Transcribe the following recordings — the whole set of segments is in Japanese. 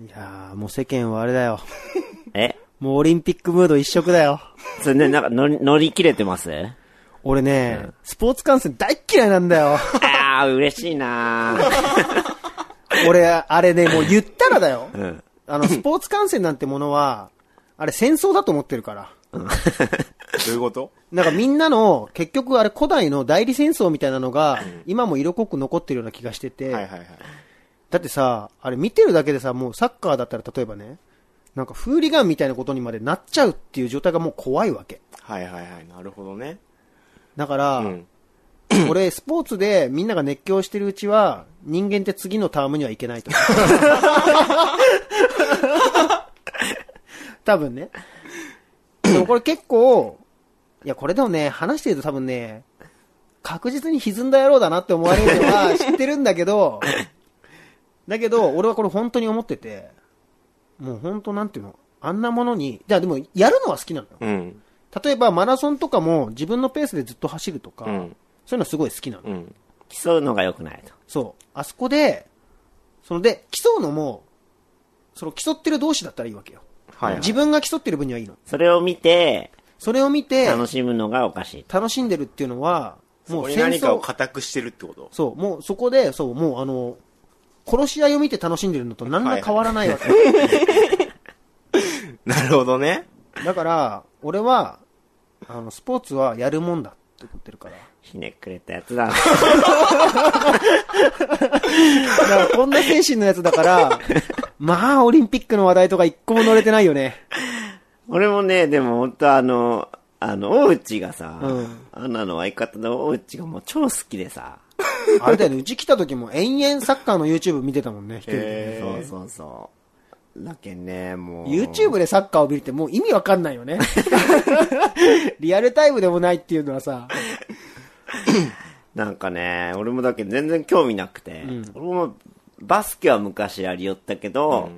いやー、もう世間はあれだよ。え？もうオリンピックムード一色だよ。それね、なんか乗り、乗り切れてます？俺ね、スポーツ観戦大っ嫌いなんだよ。ああ、嬉しいなー俺、あれね、もう言ったらだよ。うん。あの、スポーツ観戦なんてものは、あれ戦争だと思ってるから。どういうこと？なんかみんなの、結局あれ古代の代理戦争みたいなのが、今も色濃く残ってるような気がしてて、はいはいはい。だってさ、あれ見てるだけでさ、もうサッカーだったら例えばね、なんかフーリガンみたいなことにまでなっちゃうっていう状態がもう怖いわけ。はいはいはい。なるほどね。だから、うん。俺、スポーツでみんなが熱狂してるうちは、人間って次のタームにはいけないと。多分ね。でもこれ結構、いや、これでもね、話してると多分ね、確実に歪んだ野郎だなって思われるのは知ってるんだけど、だけど、俺はこれ本当に思ってて、もう本当なんていうの、あんなものに、じゃあでも、やるのは好きなのよ。うん。例えばマラソンとかも自分のペースでずっと走るとか、うんそういうのすごい好きなの。うん。競うのが良くないと。そう。あそこで、そので、競うのも、その競ってる同士だったらいいわけよ。はい、はい。自分が競ってる分にはいいの。それを見て、それを見て、楽しむのがおかしい。楽しんでるっていうのは、ももうう戦何かを争、固くしてるってこと？そう、もうそこで、そう、もうあの、殺し合いを見て楽しんでるのと何ら変わらないわけ。なるほどね。だから、俺は、あの、スポーツはやるもんだって思ってるから。ひねくれたやつだ。だからこんな精神のやつだから、まあ、オリンピックの話題とか一個も乗れてないよね。俺もね、でも本当あの、あの、大内がさ、うんアナの相方の大内がもう超好きでさ、あれだよね、うち来た時も延々サッカーの YouTube 見てたもんね、一人でね。へそうそうそう。だけんね、もう。YouTube でサッカーを見るってもう意味わかんないよね。リアルタイムでもないっていうのはさ、なんかね、俺もだけど全然興味なくて、俺もバスケは昔やりよったけど、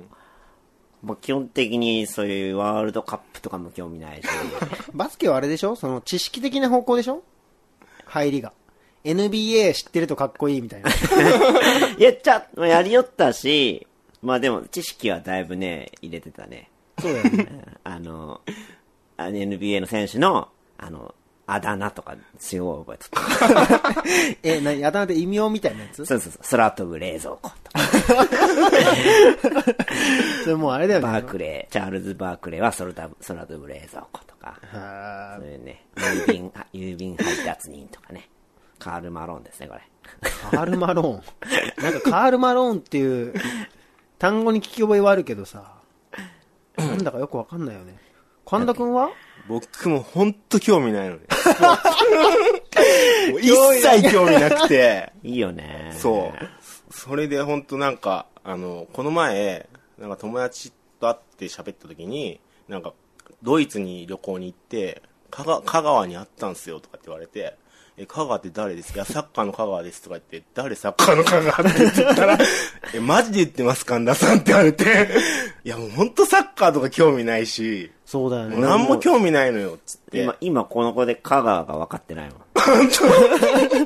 もう基本的にそういうワールドカップとかも興味ないし、バスケはあれでしょ？その知識的な方向でしょ？入りが。NBA 知ってるとかっこいいみたいな。いや、ちゃ、やりよったし、まあでも知識はだいぶね、入れてたね。そうだよね。あの、あの NBA の選手の、あの、あだ名とか、すごい覚えて え、なに、あだ名で異名みたいなやつ？た。そうそうそう、空飛ぶ冷蔵庫とか、それもうあれだよね。バークレー、チャールズ・バークレーは空飛ぶ冷蔵庫とか、はそういうね、郵便、あ郵便配達人とかね、カール・マローンですね、これ。カール・マローン？なんかカール・マローンっていう単語に聞き覚えはあるけどさ、なんだかよくわかんないよね。神田くんは？僕もほんと興味ないのね。もう一切興味なくて。いいよね。そう。それで本当なんか、あの、この前、なんか友達と会って喋った時に、なんか、ドイツに旅行に行って、香川香川にあったんすよとかって言われて、え、香川って誰ですかいや、サッカーの香川ですとか言って、誰サッカーの香川？って言ったら、え、マジで言ってます神田さんって言われて、いやもう本当サッカーとか興味ないし、そうだよね。何も興味ないのよ、つって。今、今この子で香川が分かってないもん。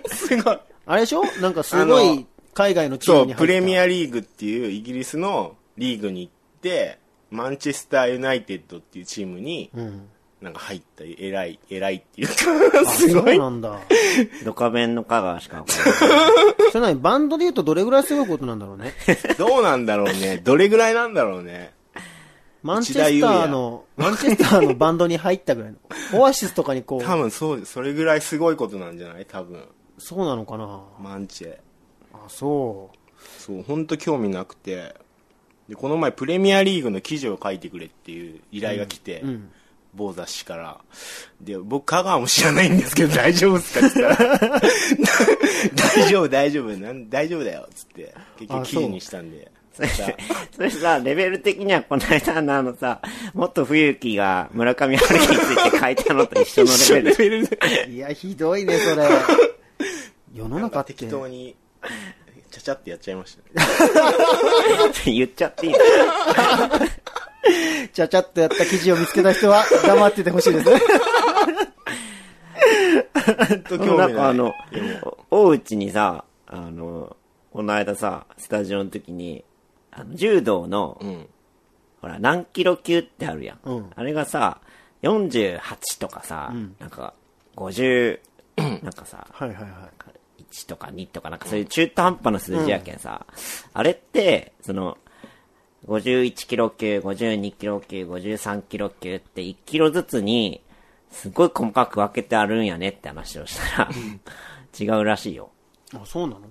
すごい。あれでしょ？なんかすごあい海外のチーそう、ムに入った。プレミアリーグっていうイギリスのリーグに行って、マンチェスターユナイテッドっていうチームに、うん。なんか入った、偉い、偉いっていうか、あすごい。そうなんだ。ドカベンの香川しか分かんない。それなにバンドで言うとどれぐらいすごいことなんだろうね。どうなんだろうね。どれぐらいなんだろうね。マンチェスターの、マンチェスターのバンドに入ったぐらいの。オアシスとかにこ多う、分そう、それぐらいすごいことなんじゃない？多分。そうなのかなマンチェ。あ、そう。そう、ほんと興味なくて。で、この前プレミアリーグの記事を書いてくれっていう依頼が来て、うん。某雑誌から。で、僕、香川も知らないんですけど、大丈夫っすかって言ったら、大丈夫、大丈夫、なん大丈夫だよ、つって、結あ局記事にしたんで。それそれさ、レベル的にはこの間のあのさ、もっと冬木が村上春樹について書いたのと一緒のレベル。ベルで。いや、ひどいね、それ。世の中って。適当に、ちゃちゃってやっちゃいましたね。言っちゃっていいちゃちゃっとやった記事を見つけた人は 黙っててほしいですね。と興味ない。なんかあの大内にさ、あの、この間さ、スタジオの時に、あの柔道の、うん。ほら、何キロ級ってあるやん。うんあれがさ、48とかさ、なんか、50、なんかさ、はいはいはい。1とか2とかなんかそういう中途半端な数字やけんさ、あれって、その、51キロ級、52キロ級、53キロ級って1キロずつに、すごい細かく分けてあるんやねって話をしたら、違うらしいよ。あ、そうなの？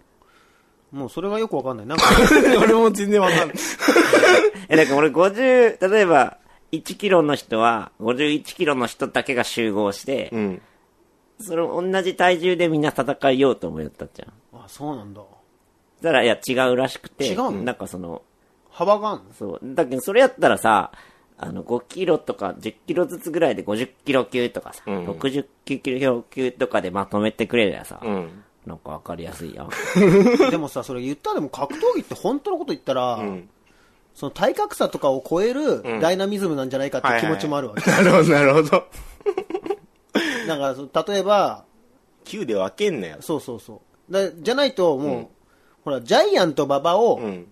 もうそれがよくわかんない。なんか、俺も全然わかんない。え、だから俺50、例えば、1キロの人は、51キロの人だけが集合して、うん。それ同じ体重でみんな戦いようと思ったじゃん。あ、そうなんだ。だから、いや、違うらしくて、違うの？なんかその、幅があんの？そう。だけど、それやったらさ、あの、5キロとか10キロずつぐらいで50キロ級とかさ、うん60キロ級とかでまとめてくれりゃさ、うん。なんかわかりやすいやん。でもさ、それ言ったらでも格闘技って本当のこと言ったら、うん。その体格差とかを超えるダイナミズムなんじゃないかっていう気持ちもあるわけ。なるほど、なるほど。だからその、例えば、9で分けんなよ。そうそうそう。だじゃないと、もう、ほら、ジャイアント馬場を、うん。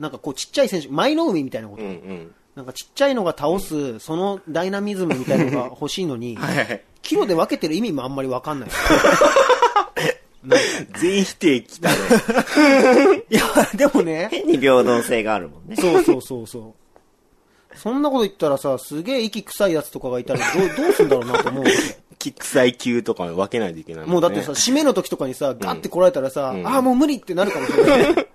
なんかこうちっちゃい選手、舞の海みたいなこと、うんうん。なんかちっちゃいのが倒す、そのダイナミズムみたいなのが欲しいのに、はいはい。キロで分けてる意味もあんまり分かんない。全否定きたね。いや、でもね、変に平等性があるもんね。そうそうそうそう。そんなこと言ったらさ、すげえ息臭いやつとかがいたらどう、どうすんだろうなと思うわけ。キックサイ級とか分けないといけないんねもうだってさ、締めの時とかにさ、ガッて来られたらさ、ああ、もう無理ってなるかもしれない。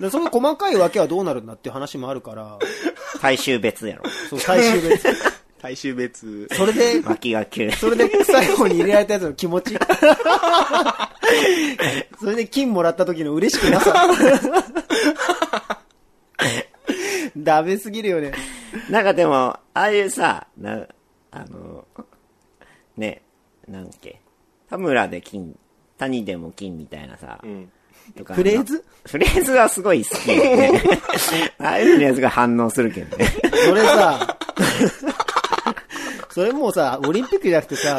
でその細かいわけはどうなるんだっていう話もあるから、大衆別やろ。そう、最終別。大衆別。それで、脇が急。それで最後に入れられたやつの気持ち。それで金もらった時の嬉しくなさ。ダメすぎるよね。なんかでも、ああいうさ、な、あの、ね、なんだっけ、田村で金、谷でも金みたいなさ、うん。とかフレーズ？フレーズはすごい好きよね。ああいうのやつが反応するけどね。それさ、それもうさ、オリンピックじゃなくてさ、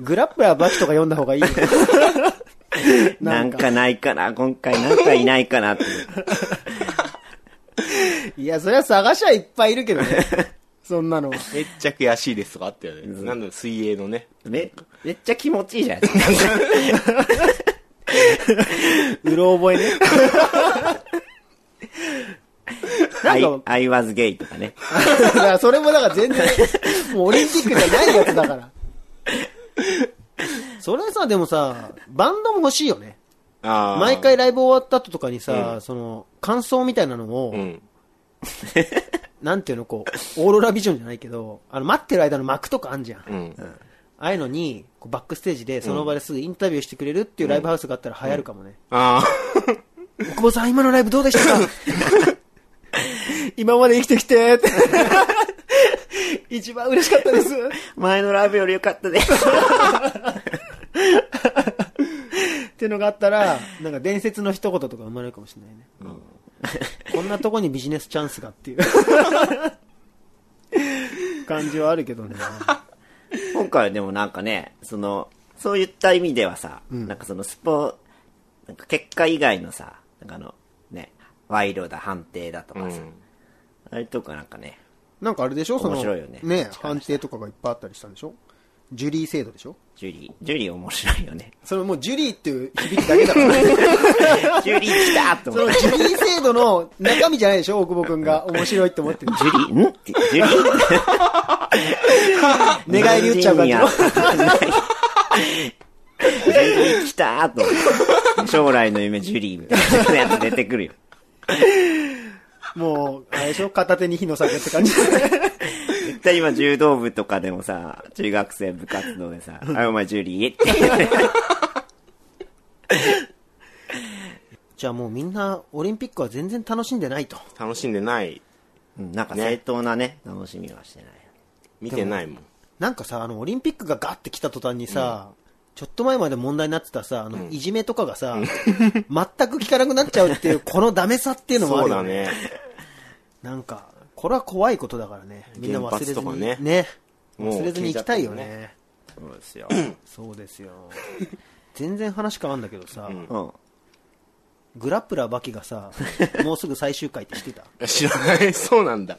グラップラーバキとか読んだ方がいいよ。なんかないかな、今回なんかいないかなって。いや、それは探しはいっぱいいるけどね。そんなの。めっちゃ悔しいですとかあったよね。なんだ、水泳のね。め、めっちゃ気持ちいいじゃないですか。うろ覚えね。な I, んか、I was gay とかね。だからそれもだから全然、もうオリンピックじゃないやつだから。それさ、でもさ、バンドも欲しいよね。毎回ライブ終わった後とかにさ、その、感想みたいなのを、うん。なんていうの、こう、オーロラビジョンじゃないけど、あの、待ってる間の幕とかあんじゃん。うん。ああいうのに、バックステージでその場ですぐインタビューしてくれるっていうライブハウスがあったら流行るかもね。あ奥保さん、今のライブどうでしたか？今まで生きてきてって。一番嬉しかったです。前のライブより良かったです。ってのがあったら、なんか伝説の一言とか生まれるかもしれないね。こんなとこにビジネスチャンスがっていう 感じはあるけどね。今回はでもなんかね、その、そういった意味ではさ、なんかそのスポ、なんか結果以外のさ、なんかあの、ね、賄賂だ、判定だとかさ、ん。あれとかなんかね、なんかあれでしょ？その、面白いよね。ね、判定とかがいっぱいあったりしたんでしょ？ジュリー制度でしょ？ジュリー、ジュリー面白いよね。それもうジュリーっていう響きだけだから。ジュリー来たとそ思って。のジュリー制度の中身じゃないでしょ？大久保くんが面白いって思ってる。ジュリー、ん？って、ジュリー？寝返り打っちゃう感じの。ジュリー来たと。将来の夢ジュリーみたいなやつ出てくるよ。もう、あれでしょ片手に火の酒って感じ。絶対今柔道部とかでもさ、中学生部活動でさ、あ、お前ジュリーって。じゃあもうみんなオリンピックは全然楽しんでないと。楽しんでない。うんなんか正当なね、楽しみはしてない。見てないもん。なんかさ、あの、オリンピックがガッて来た途端にさ、ちょっと前まで問題になってたさ、あの、いじめとかがさ、全く聞かなくなっちゃうっていう、このダメさっていうのもあるよそうだね。なんか、これは怖いことだからね。みんな忘れずに。ねね。もう忘れずに行きたいよね。そうですよ。そうですよ。全然話変わるんだけどさ。グラップラーバキがさ、もうすぐ最終回って知ってた？知らない。そうなんだ。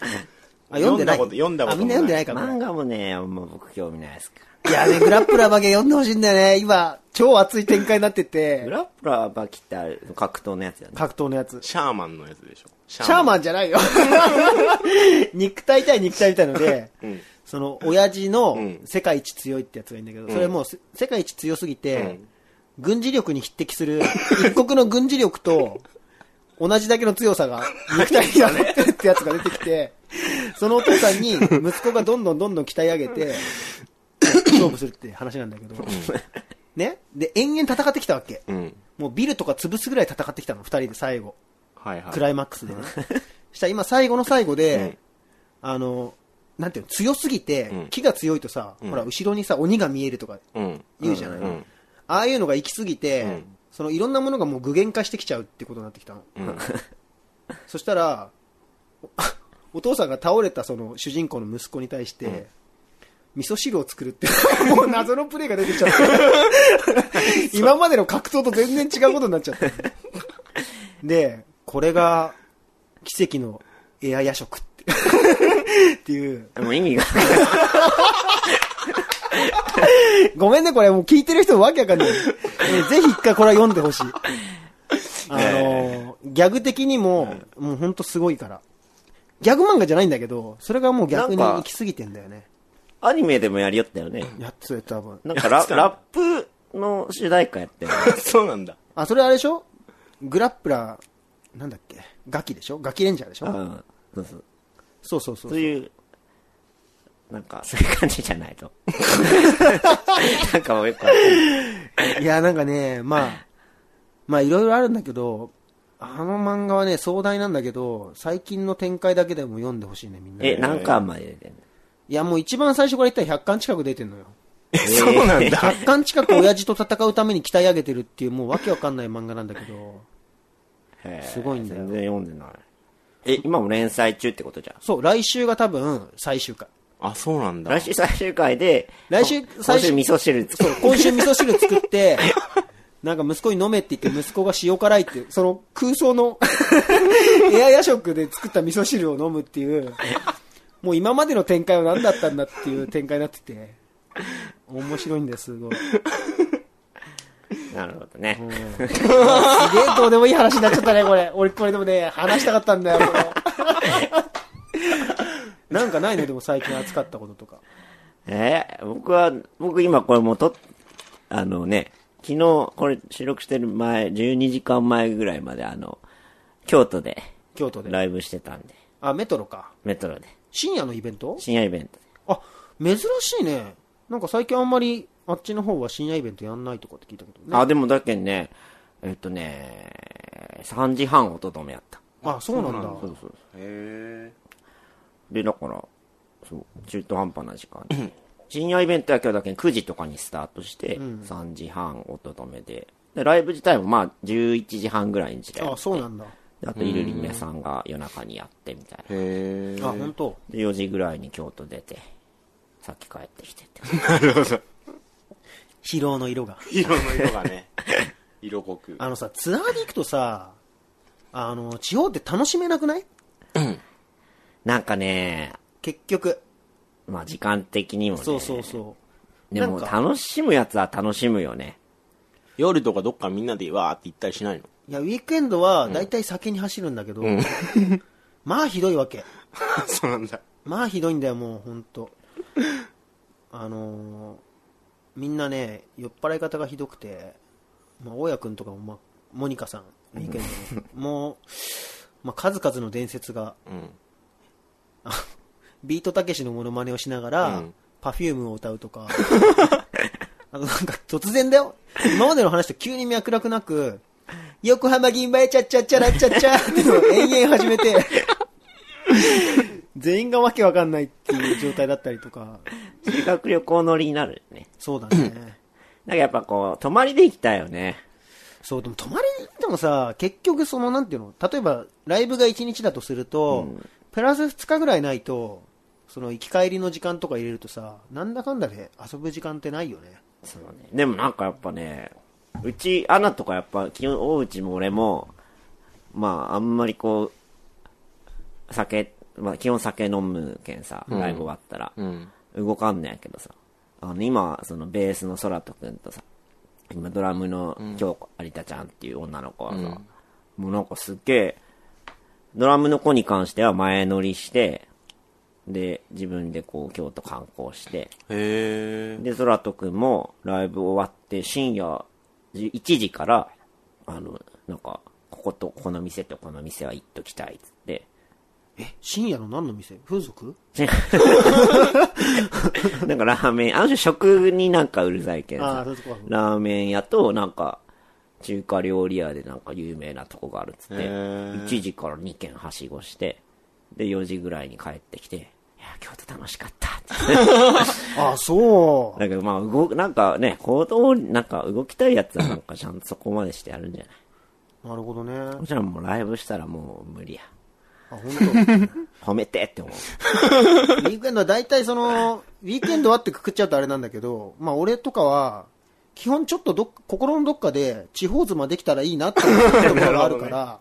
あ、読んでない読んだこと読んだことあ、みんな読んでないかな漫画もね、あんま僕興味ないですかいやね、グラップラーバキ読んでほしいんだよね。今、超熱い展開になってら。グて、ラップラーバキってあれ格闘のやつやね。格闘のやつ。シャーマンのやつでしょ。シシャーマンじゃないよ。肉体対肉体みたいので、んその、親父のん世界一強いってやつがいいんだけど、それもうせ世界一強すぎて、うん軍事力に匹敵する、一国の軍事力と、同じだけの強さが肉体には持ってるってやつが出てきて、そのお父さんに息子がどんどんどんどん鍛え上げて、勝負するって話なんだけど、ね？で、延々戦ってきたわけ。うん。もうビルとか潰すぐらい戦ってきたの、二人で最後。はいはい。クライマックスでね。したら今最後の最後で、うんあの、なんていうの、強すぎて、うん木が強いとさ、ほら、後ろにさ、鬼が見えるとかうん。言うじゃない、うん。ああいうのが行き過ぎて、うんそのいろんなものがもう具現化してきちゃうってことになってきたの。うん。そしたら、おお父さんが倒れたその主人公の息子に対して、味噌汁を作るって、もう謎のプレイが出てきちゃって、今までの格闘と全然違うことになっちゃって。で、これが奇跡のエア夜食って。っていう。もう意味が。ごめんね、これもう聞いてる人わけわかんない。えーぜひ一回これは読んでほしい。あのーギャグ的にも、もうほんとすごいから。ギャグ漫画じゃないんだけど、それがもう逆に行き過ぎてんだよね。アニメでもやりよったよね。やっつや多分。なんかララップの主題歌やってる。そうなんだ。あ、それあれでしょ？グラップラー、なんだっけ？ガキでしょ？ガキレンジャーでしょ？うん。そうそう。そうそうそうそういう、なんか、そういう感じじゃないと。なんかもうよくわかんないいや、なんかね、まあ、まあいろいろあるんだけど、あの漫画はね、壮大なんだけど、最近の展開だけでも読んでほしいね、みんな。え、何巻まで出てんの？いや、もう一番最初から言ったら100巻近く出てんのよ。え、そうなんだ。100巻近く親父と戦うために鍛え上げてるっていう、もうわけわかんない漫画なんだけど、へーすごいんだよ全然読んでない。え、今も連載中ってことじゃん？そう、来週が多分最終回。あ、そうなんだ。来週最終回で、来週こ最終今週味噌汁作そう、今週味噌汁作って、なんか息子に飲めって言って息子が塩辛いって、その空想の エア夜食で作った味噌汁を飲むっていう、もう今までの展開は何だったんだっていう展開になってて、面白いんです、すごい。なるほどね。すげえどうでもいい話になっちゃったね、これ。俺、これでもね、話したかったんだよ、これ。なんかないの？でも最近扱ったこととか。えー僕は、僕今これもうと、あのね、昨日これ収録してる前、12時間前ぐらいまであの、京都で京都で。ライブしてたんで、あ、メトロか。メトロで。深夜のイベント？深夜イベントで。あ、珍しいね。なんか最近あんまり、あっちの方は深夜イベントやんないとかって聞いたけどね。あ、でもだけんね、えっとね、3時半音止めやった。あ、そうなんだ。そうそうへで、だから、そう、中途半端な時間で。深夜イベントやけどだけ9時とかにスタートして、3時半音止めで。で、ライブ自体もまあ11時半ぐらいに時代あ、そうなんだ。であと、イルリメさんが夜中にやってみたいな。え。へえ。あ、本当。で、4時ぐらいに京都出て、さっき帰ってきてって。疲労の色が。色の色がね、色濃く。あのさ、ツアーで行くとさ、あの、地方って楽しめなくない？なんかね、結局。まあ時間的にもね。そうそうそう。でも楽しむやつは楽しむよね。夜とかどっかみんなでわーって行ったりしないの？いや、ウィークエンドは大体先に走るんだけど、まあひどいわけ。そうなんだ。まあひどいんだよ、もうほんと。あのーみんなね、酔っ払い方がひどくて、まあ、大家くんとかも、まあ、モニカさん、ウィークエンドの、もう、まあ、数々の伝説が、うん。ビートたけしのモノマネをしながら、うんパフュームを歌うとか、あとなんか突然だよ。今までの話と急に脈絡なく、横浜銀杯チャッチャッチャラッチャッチャって延々始めて、全員がわけわかんないっていう状態だったりとか、修学旅行乗りになるよね。そうだね。なんかやっぱこう、泊まりで行きたいよね。そう、でも泊まりに行ってもさ、結局その、なんていうの、例えばライブが1日だとすると、プラス2日ぐらいないと、その行き帰りの時間とか入れるとさ、なんだかんだで遊ぶ時間ってないよね。そうね。でもなんかやっぱね、うち、アナとかやっぱ、基本、大内も俺も、まあ、あんまりこう、酒、まあ、基本酒飲むけんさ、ライブ終わったら、うん。動かんねやけどさ、あの、今、その、ベースの空人くんとさ、今、ドラムの京子有田ちゃんっていう女の子はさ、もうなんかすっげえ、ドラムの子に関しては前乗りして、で、自分でこう、京都観光して、へえ。で、空人くんもライブ終わって深夜1時から、あの、なんか、こことこの店とこの店は行っときたいっつって、深夜の何の店？風俗？なんかラーメン、あの人食になんかうるさいけんさ。ああそういうとこは。ラーメン屋となんか、中華料理屋でなんか有名なとこがあるっつって、へー。1時から2軒はしごして、で、4時ぐらいに帰ってきて、京都楽しかった。あ あ、そう。だけどまあ、動く、なんかね、行動、なんか動きたいやつはなんかちゃんとそこまでしてやるんじゃない？なるほどね。もちろんもうライブしたらもう無理や。あ、本当？褒めてって思う。ウィークエンドは大体その、ウィークエンドはってくくっちゃうとあれなんだけど、まあ俺とかは、基本ちょっとどっ心のどっかで地方妻できたらいいなって思うところがあるから、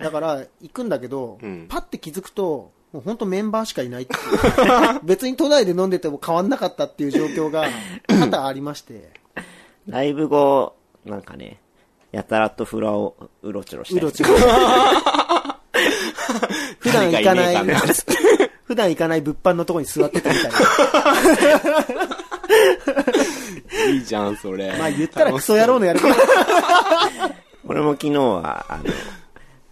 だから行くんだけど、んパッて気づくと、もう本当メンバーしかいないっていう 別に都内で飲んでても変わんなかったっていう状況が 多々ありまして、ライブ後、なんかね、やたらとフラをうろちょろしてうろちょろ。普段行かない普段行かない物販のとこに座ってたみたいな。いいじゃん、それ。まあ言ったらクソ野郎のやること俺も昨日は、あの、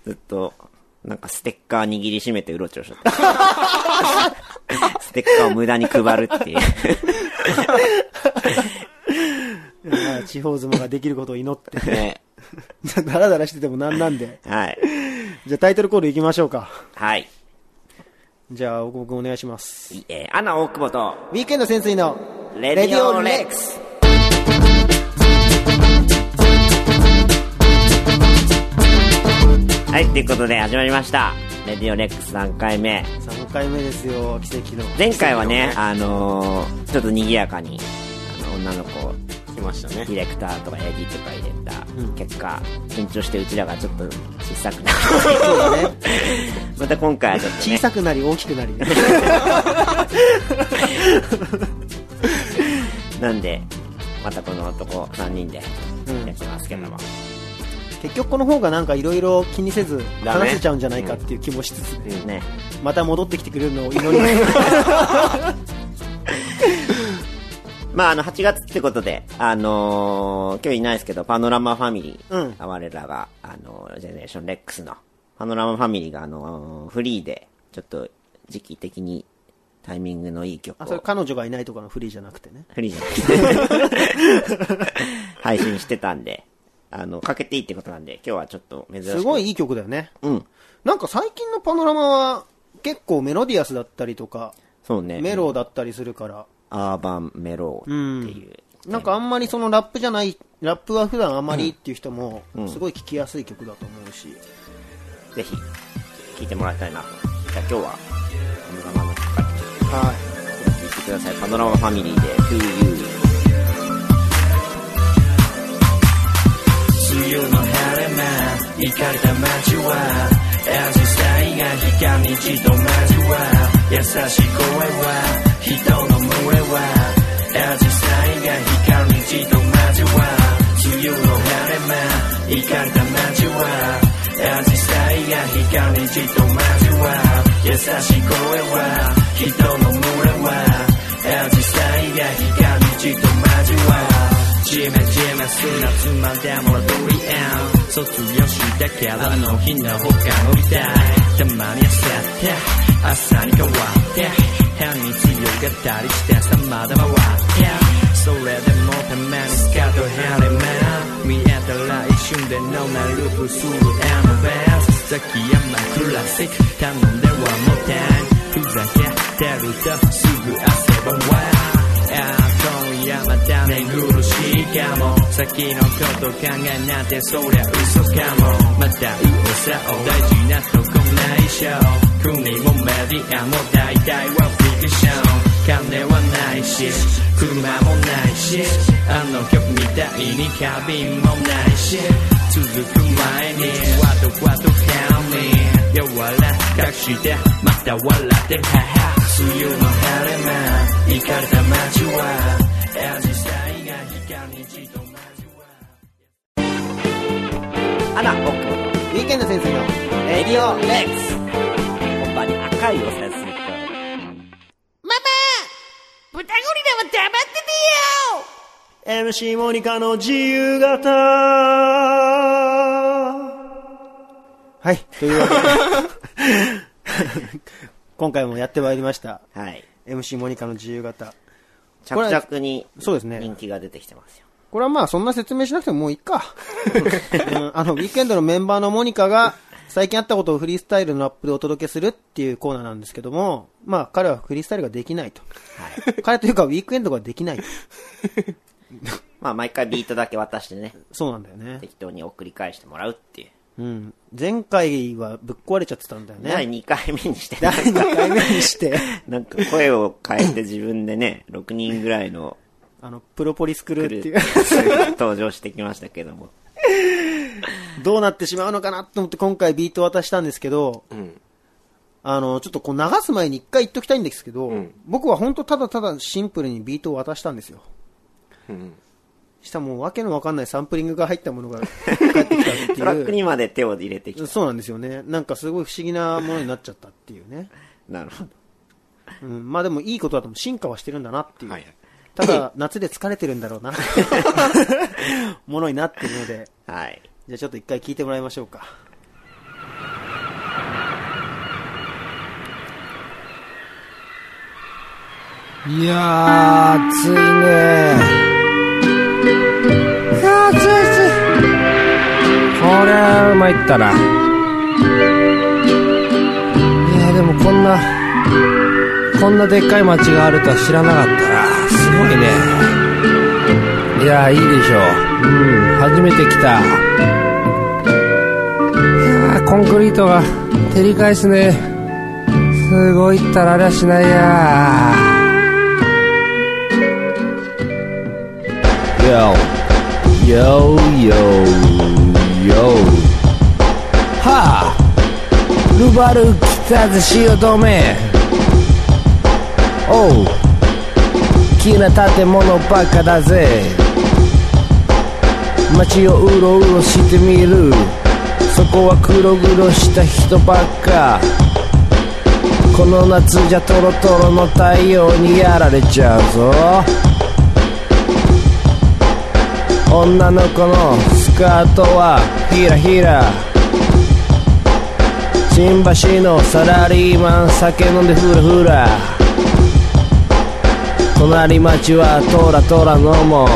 ずっと、なんかステッカー握りしめてうろちょろしとった。ステッカーを無駄に配るっていう。まあ地方妻ができることを祈って。ね。ダラダラしててもなんなんで。はい。じゃあタイトルコール行きましょうか。はい。じゃあ、僕お願いします。えー、アナ大久保と、ウィークエンド潜水のレディオレックス。はい、ということで始まりました。レディオレックス3回目。3回目ですよ、奇跡の。前回はね、あのー、ちょっと賑やかに、あの、女の子、来ましたねデ。ィレクターとか AD とか入れた結果、緊張してうちらがちょっと小さくなる。ね。また今回はちょっとね、小さくなり大きくなり。なんで、またこの男3人でやってますけども。結局この方がなんかいろいろ気にせず話せちゃうんじゃないかっていう気もしつつね。ね。また戻ってきてくれるのを祈ります。まあ、あの、8月ってことで、あのー今日いないですけど、パノラマファミリー、うん我らが、あのジェネレーションレックスの、パノラマファミリーが、あのーフリーで、ちょっと、時期的にタイミングのいい曲あ、それを、彼女がいないとかのフリーじゃなくてね。フリーじゃなくて、配信してたんで、あの、かけていいってことなんで、今日はちょっと珍しく。すごいいい曲だよね。うん。なんか最近のパノラマは結構メロディアスだったりとか、そうね。メロだったりするから、アーバンメローっていう。なんかあんまりそのラップじゃない、ラップは普段あまりっていう人も、すごい聴きやすい曲だと思うし、ぜひ、聴いてもらいたいなと。じゃあ今日は、パノラマの曲からはい。聞いてください。パノラマファミリーで To You。梅雨の晴れ間行かれた街はアジサイが光にじと交わ優しい声は人の群れはアジサイが光にじと交わ梅雨の晴れ間行かれた街はアジサイが光にじと交わ優しい声は人の群れはめじめ砂つまでモラトリアム卒業したからあの日の他乗りたい。たまに焦って朝に変わって変に強がったりしてさまだ回ってそれでもたまにスカート晴れ間見えたら一瞬でのなループするエムベース崎山クラシック頼んではもったいふざけてるとすぐ汗ばんわああ今夜また寝苦しいかも。先のこと考えなんてそりゃ嘘かも。また噂を大事なとこないしょ。国もメディアも大体はフィクション。金はないし車もないしあの曲みたいに花瓶もないし。続く前にわとわと髪柔らかくしてまた笑ってはは梅雨の晴れ間行かれた街は。アジサイが光にじと交わあら、僕もウィーケンド先生のレディオレックス本場に赤いお先生ママ豚ゴリラは黙っててよ MC モニカの自由形はい、というわけで、今回もやってまいりました。はい。MC モニカの自由形。着々にそうですね人気が出てきてますよ。これはまあそんな説明しなくてももういいか。うんあの、ウィークエンドのメンバーのモニカが最近あったことをフリースタイルのラップでお届けするっていうコーナーなんですけども、まあ彼はフリースタイルができないと。彼というかウィークエンドができないと。まあ、毎回ビートだけ渡してね、そうなんだよね。適当に送り返してもらうっていう。うん。前回はぶっ壊れちゃってたんだよね。第2回目にして、第2回目にして、なんか声を変えて自分でね、6人ぐらいのあの、プロポリスクルーっていう。登場してきましたけども。どうなってしまうのかなと思って今回ビート渡したんですけど、うん。あの、ちょっとこう流す前に一回言っときたいんですけど、うん僕は本当ただただシンプルにビートを渡したんですよ。うん。したらもうわけのわかんないサンプリングが入ったものが返ってきたってトラックいう。にまで手を入れてきた。そうなんですよね。なんかすごい不思議なものになっちゃったっていうね。なるほど。うん、まあでもいいことだと思う進化はしてるんだなっていう。はいはい。ただ夏で疲れてるんだろうな。ものになってるので、はい。じゃあちょっと一回聞いてもらいましょうか。いやー、暑いねりゃ、うまいったな。いや、でもこんな、こんなでっかい町があるとは知らなかったな。すごいね。いや、いいでしょう。うん、初めて来た。いや、コンクリートが照り返すね。すごいったらありゃしないやー。Yo, yo, yo. はあ、ルバル来たぜ、汐留。おう、木な建物ばっかだぜ。街をうろうろしてみる。そこは黒々した人ばっか。この夏じゃトロトロの太陽にやられちゃうぞ。女の子のスカートはひらひら新橋のサラリーマン酒飲んでフラフラ。隣町はトラトラのもん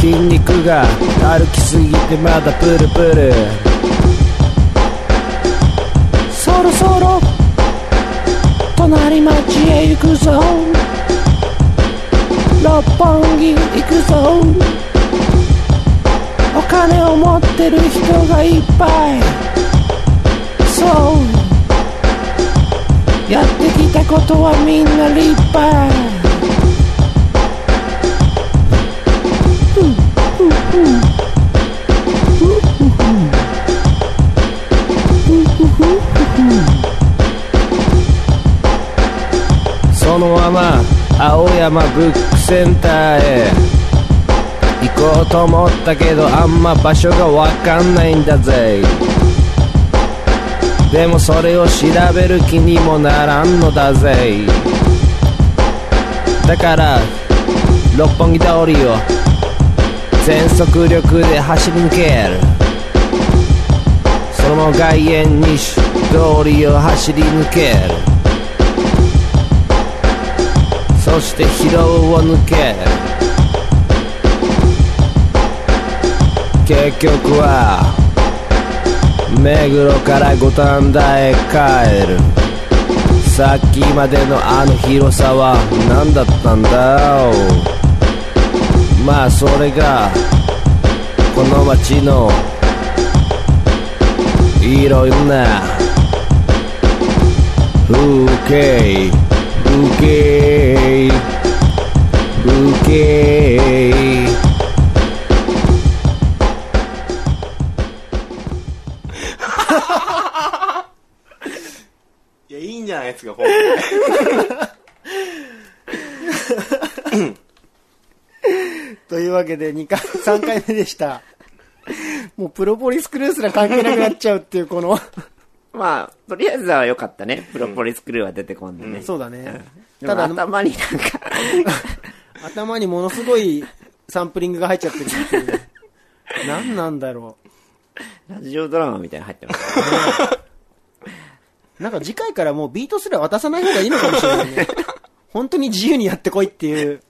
筋肉が歩きすぎてまだプルプル。そろそろ隣町へ行くぞ。六本木行くぞ。お金を持ってる人がいっぱい。そう。やってきたことはみんな立派。そのまま青山ブックセンターへ。こうと思ったけどあんま場所がわかんないんだぜ。でもそれを調べる気にもならんのだぜ。だから六本木通りを全速力で走り抜ける。その外苑西通りを走り抜ける。そして疲労を抜ける。結局は目黒から五反田へ帰る。さっきまでのあの広さは何だったんだまあそれがこの街のいろんな。風景風景ウケわけで2回、3回目でした。もうプロポリスクルーすら関係なくなっちゃうっていうこの、まあ、とりあえずは良かったね。プロポリスクルーは出てこんでね。そうだね。ただ、頭になんか、頭にものすごいサンプリングが入っちゃってるっていう。何なんだろラジオドラマみたいなの入ってます。う。なんか次回からもうビートすら渡さない方がいいのかもしれないね。本当に自由にやってこいっていう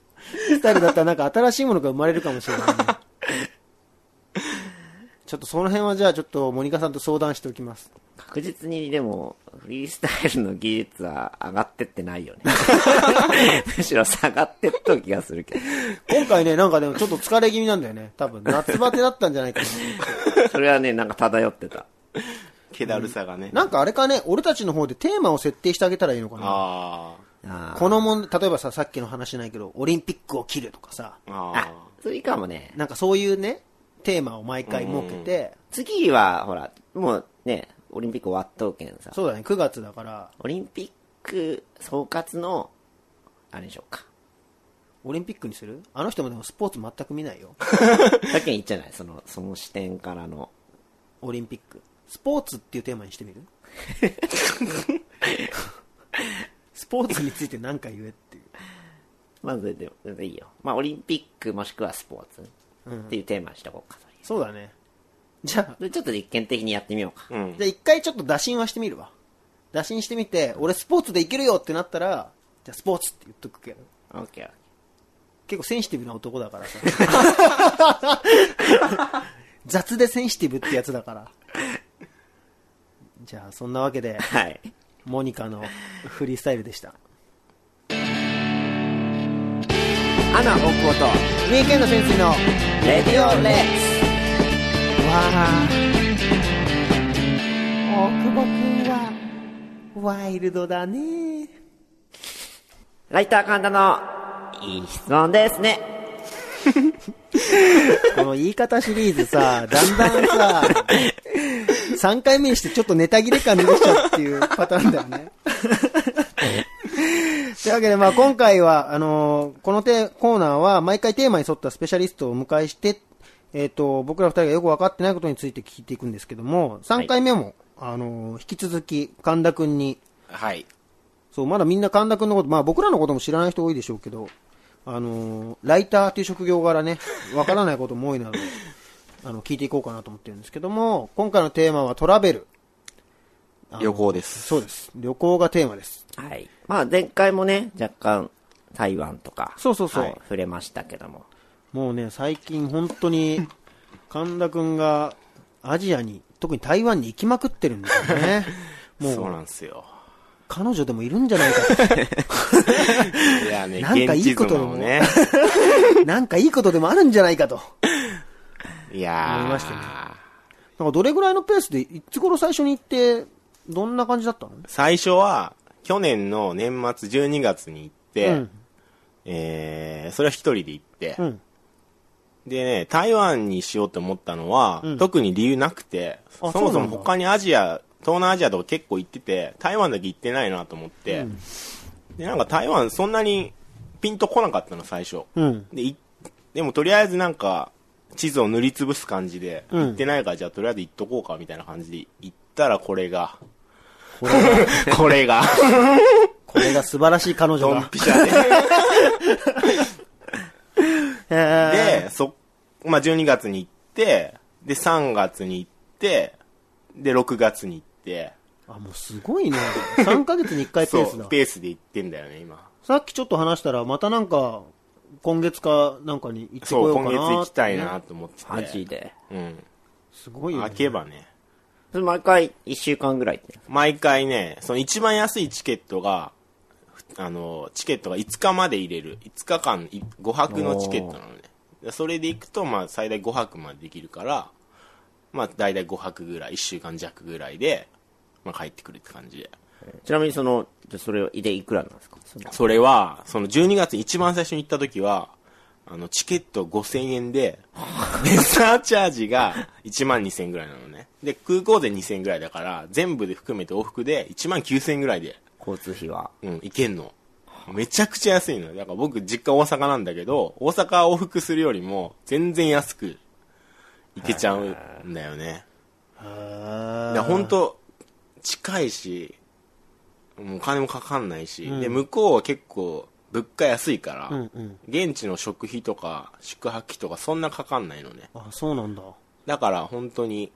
スタイルだったらなんか新しいものが生まれるかもしれないね。ちょっとその辺はじゃあちょっとモニカさんと相談しておきます。確実にでも、フリースタイルの技術は上がってってないよね。むしろ下がってっとる気がするけど。今回ね、なんかでもちょっと疲れ気味なんだよね。多分夏バテだったんじゃないかな。それはね、なんか漂ってた。気だるさがね。なんかあれかね、俺たちの方でテーマを設定してあげたらいいのかな。ああーこのもん、例えばさ、さっきの話ないけど、オリンピックを切るとかさ、あ。それいいかもね。なんかそういうね、テーマを毎回設けて、次は、ほら、もうね、オリンピック終わっとうけんさ。そうだね、9月だから、オリンピック総括の、あれでしょうか。オリンピックにする？あの人もでもスポーツ全く見ないよ。さっき言っちゃないその、その視点からの。オリンピック。スポーツっていうテーマにしてみる？スポーツについて何か言えっていう。まず、でも、全然いいよ。まあ、オリンピックもしくはスポーツっていうテーマにしとこうか、それそうだね。じゃあ、でちょっと実験的にやってみようか。うん。じゃあ一回ちょっと打診はしてみるわ。打診してみて、俺スポーツでいけるよってなったら、じゃあスポーツって言っとくけど。オッケーオッケ結構センシティブな男だからさ。雑でセンシティブってやつだから。じゃあ、そんなわけで、ー。はい。モニカのフリースタイルでした。アナ大久保と、ウィーケンド潜水の、わレディオレッあ、大久保くんは、ワイルドだね。ツライター神田の、いい質問ですね。この言い方シリーズさ、だんだんさ、3回目にしてちょっとネタ切れ感出てきちゃうっていうパターンだよね。というわけで、まあ今回は、あのーこのテコーナーは毎回テーマに沿ったスペシャリストをお迎えして、えっ、と、僕ら二人がよく分かってないことについて聞いていくんですけども、3回目も、あのー引き続き神田くんに、はい。そう、まだみんな神田くんのこと、まあ僕らのことも知らない人多いでしょうけど、あのーライターという職業柄ね、わからないことも多いので、あの、聞いていこうかなと思ってるんですけども、今回のテーマはトラベル。旅行です。そうです。旅行がテーマです。はい。まあ、前回もね、若干、台湾とか、そうそうそうはい触れましたけども。もうね、最近本当に、神田くんがアジアに、特に台湾に行きまくってるんだよね。もそうう、なんですよ。彼女でもいるんじゃないかと。いやね、なんかいいことでもね。なんかいいことでもあるんじゃないかと。いやー。思いましたねなんかどれぐらいのペースで、いつ頃最初に行って、どんな感じだったの？最初は、去年の年末12月に行って、うんえー、それは一人で行って、うん。でね、台湾にしようと思ったのは、うん特に理由なくて、あそもそも他にアジア、東南アジアとか結構行ってて、台湾だけ行ってないなと思って、うんで、なんか台湾そんなにピンとこなかったの、最初。うん。で、いでもとりあえずなんか、地図を塗りつぶす感じで、うん行ってないから、じゃあとりあえず行っとこうか、みたいな感じで行ったら、これが、これが、これが、これが素晴らしい彼女ドンが。ピシャで。へーで、そ、まあ、12月に行って、で、3月に行って、で、6月に行って、あ、もうすごいね。3ヶ月に1回ペースだ、。ペースで行ってんだよね、今。さっきちょっと話したら、またなんか、今月かなんかに行ってこそう、ようかな今月行きたいなってと思ってて。マジで。うん。すごいよ、ね。開けばね。それ毎回1週間ぐらいって。毎回ね、その一番安いチケットが、あの、チケットが5日まで入れる。5日間、い5泊のチケットなのね。でそれで行くと、まあ、最大5泊までできるから、まあ、大体5泊ぐらい、1週間弱ぐらいで、まあ、帰ってくるって感じで。ちなみにその、じゃあそれでいくらなんですか？それは、その12月に一番最初に行った時は、あの、チケット5000円で、レッサーチャージが1万2000円ぐらいなのね。で、空港で2000円ぐらいだから、全部で含めて往復で1万9000円ぐらいで、交通費は。うん、行けんの。めちゃくちゃ安いのよ。だから僕、実家大阪なんだけど、大阪往復するよりも、全然安く行けちゃうんだよね。いや、本当近いし、もうお金もかかんないし、で、向こうは結構、物価安いから、うんうん。現地の食費とか宿泊費とかそんなかかんないのね。あ、そうなんだ。だから本当に、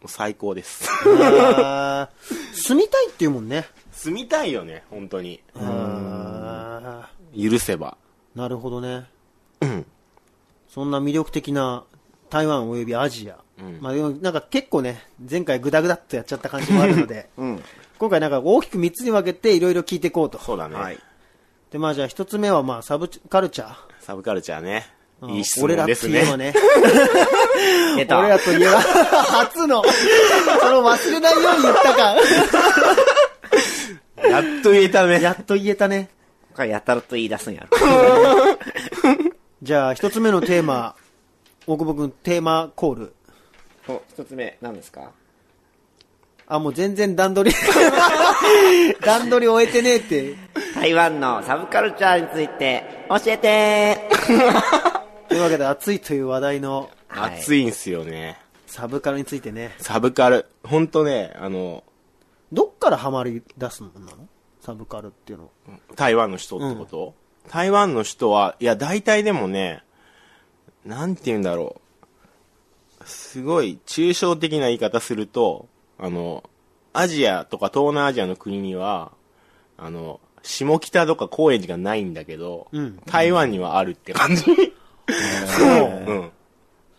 もう最高です。あー住みたいっていうもんね。住みたいよね、本当に。あ許せば。ーなるほどね。うんそんな魅力的な台湾およびアジア。まあでもなんか結構ね、前回グダグダっとやっちゃった感じもあるので、うん。今回なんか大きく3つに分けていろいろ聞いていこうと。そうだね。はい。で、まあじゃあ1つ目はまあサブカルチャー。サブカルチャーね。うんいい質問俺らっですね。て言えばね。俺らといえば、初の、その忘れないように言ったか。やっと言えたね。やっと言えたね。これやたらと言い出すんやろ。じゃあ一つ目のテーマ、大久保くんテーマコール。お一つ目、何ですか？あ、もう全然段取り、段取り終えてねえって。台湾のサブカルチャーについて教えて というわけで熱いという話題のはい熱いんすよね。サブカルについてね。サブカル。ほんとね、あの、どっからハマり出すの？なの？サブカルっていうの。台湾の人ってこと、台湾の人は、いや、大体でもね、なんて言うんだろう。すごい抽象的な言い方すると、あの、アジアとか東南アジアの国には、あの、下北とか高円寺がないんだけど、ん台湾にはあるって感じ。うん。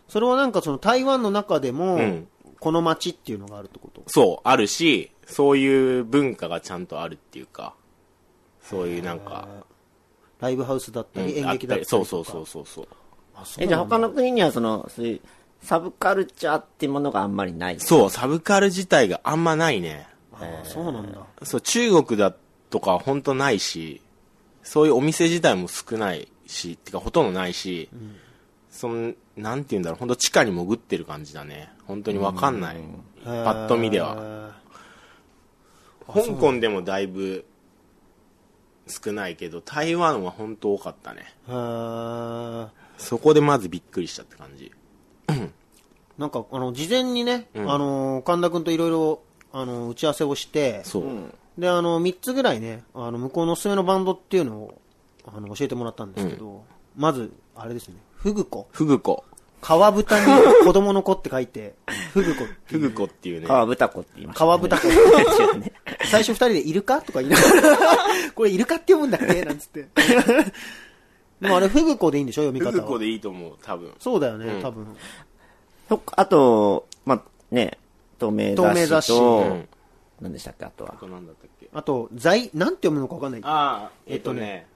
それはなんかその台湾の中でも、うんこの街っていうのがあるってこと？そう、あるし、そういう文化がちゃんとあるっていうか、そういうなんか、ライブハウスだったり、うん演劇だったりそうとか。そうそうそうそう。あそうえ、じゃあ他の国にはその、そういう、サブカルチャーっていうものがあんまりない。そう、サブカル自体があんまないね。あそうなんだ。そう、中国だとか本当ないし、そういうお店自体も少ないし、ってかほとんどないし、その、なんて言うんだろう、本当地下に潜ってる感じだね。本当にわかんない。パッと見では。は。香港でもだいぶ少ないけど、台湾は本当多かったね。そこでまずびっくりしたって感じ。なんか、あの、事前にね、んあの、神田くんといろいろ、あの、打ち合わせをして、そう。で、あの、3つぐらいね、あの、向こうのおすすめのバンドっていうのを、あの、教えてもらったんですけど、まず、あれですね、フグコ。フグコ。川豚に 子供の子って書いて、フグコっていう。フグコっていうね。川豚子って言いました、川豚子。ね。最初二人でイルカとか言いながら、これイルカって読むんだっけ？なんつって。でもあれ、フグコでいいんでしょ読みフグ方は。コでいいと思う、多分。そうだよね、うん多分。そあと、まあ、ね、透明雑誌と、透明雑誌うん何でしたっけ、あとはあ。となんだったっけ？あと、在、なんて読むのかわかんない。ああ、えっとね。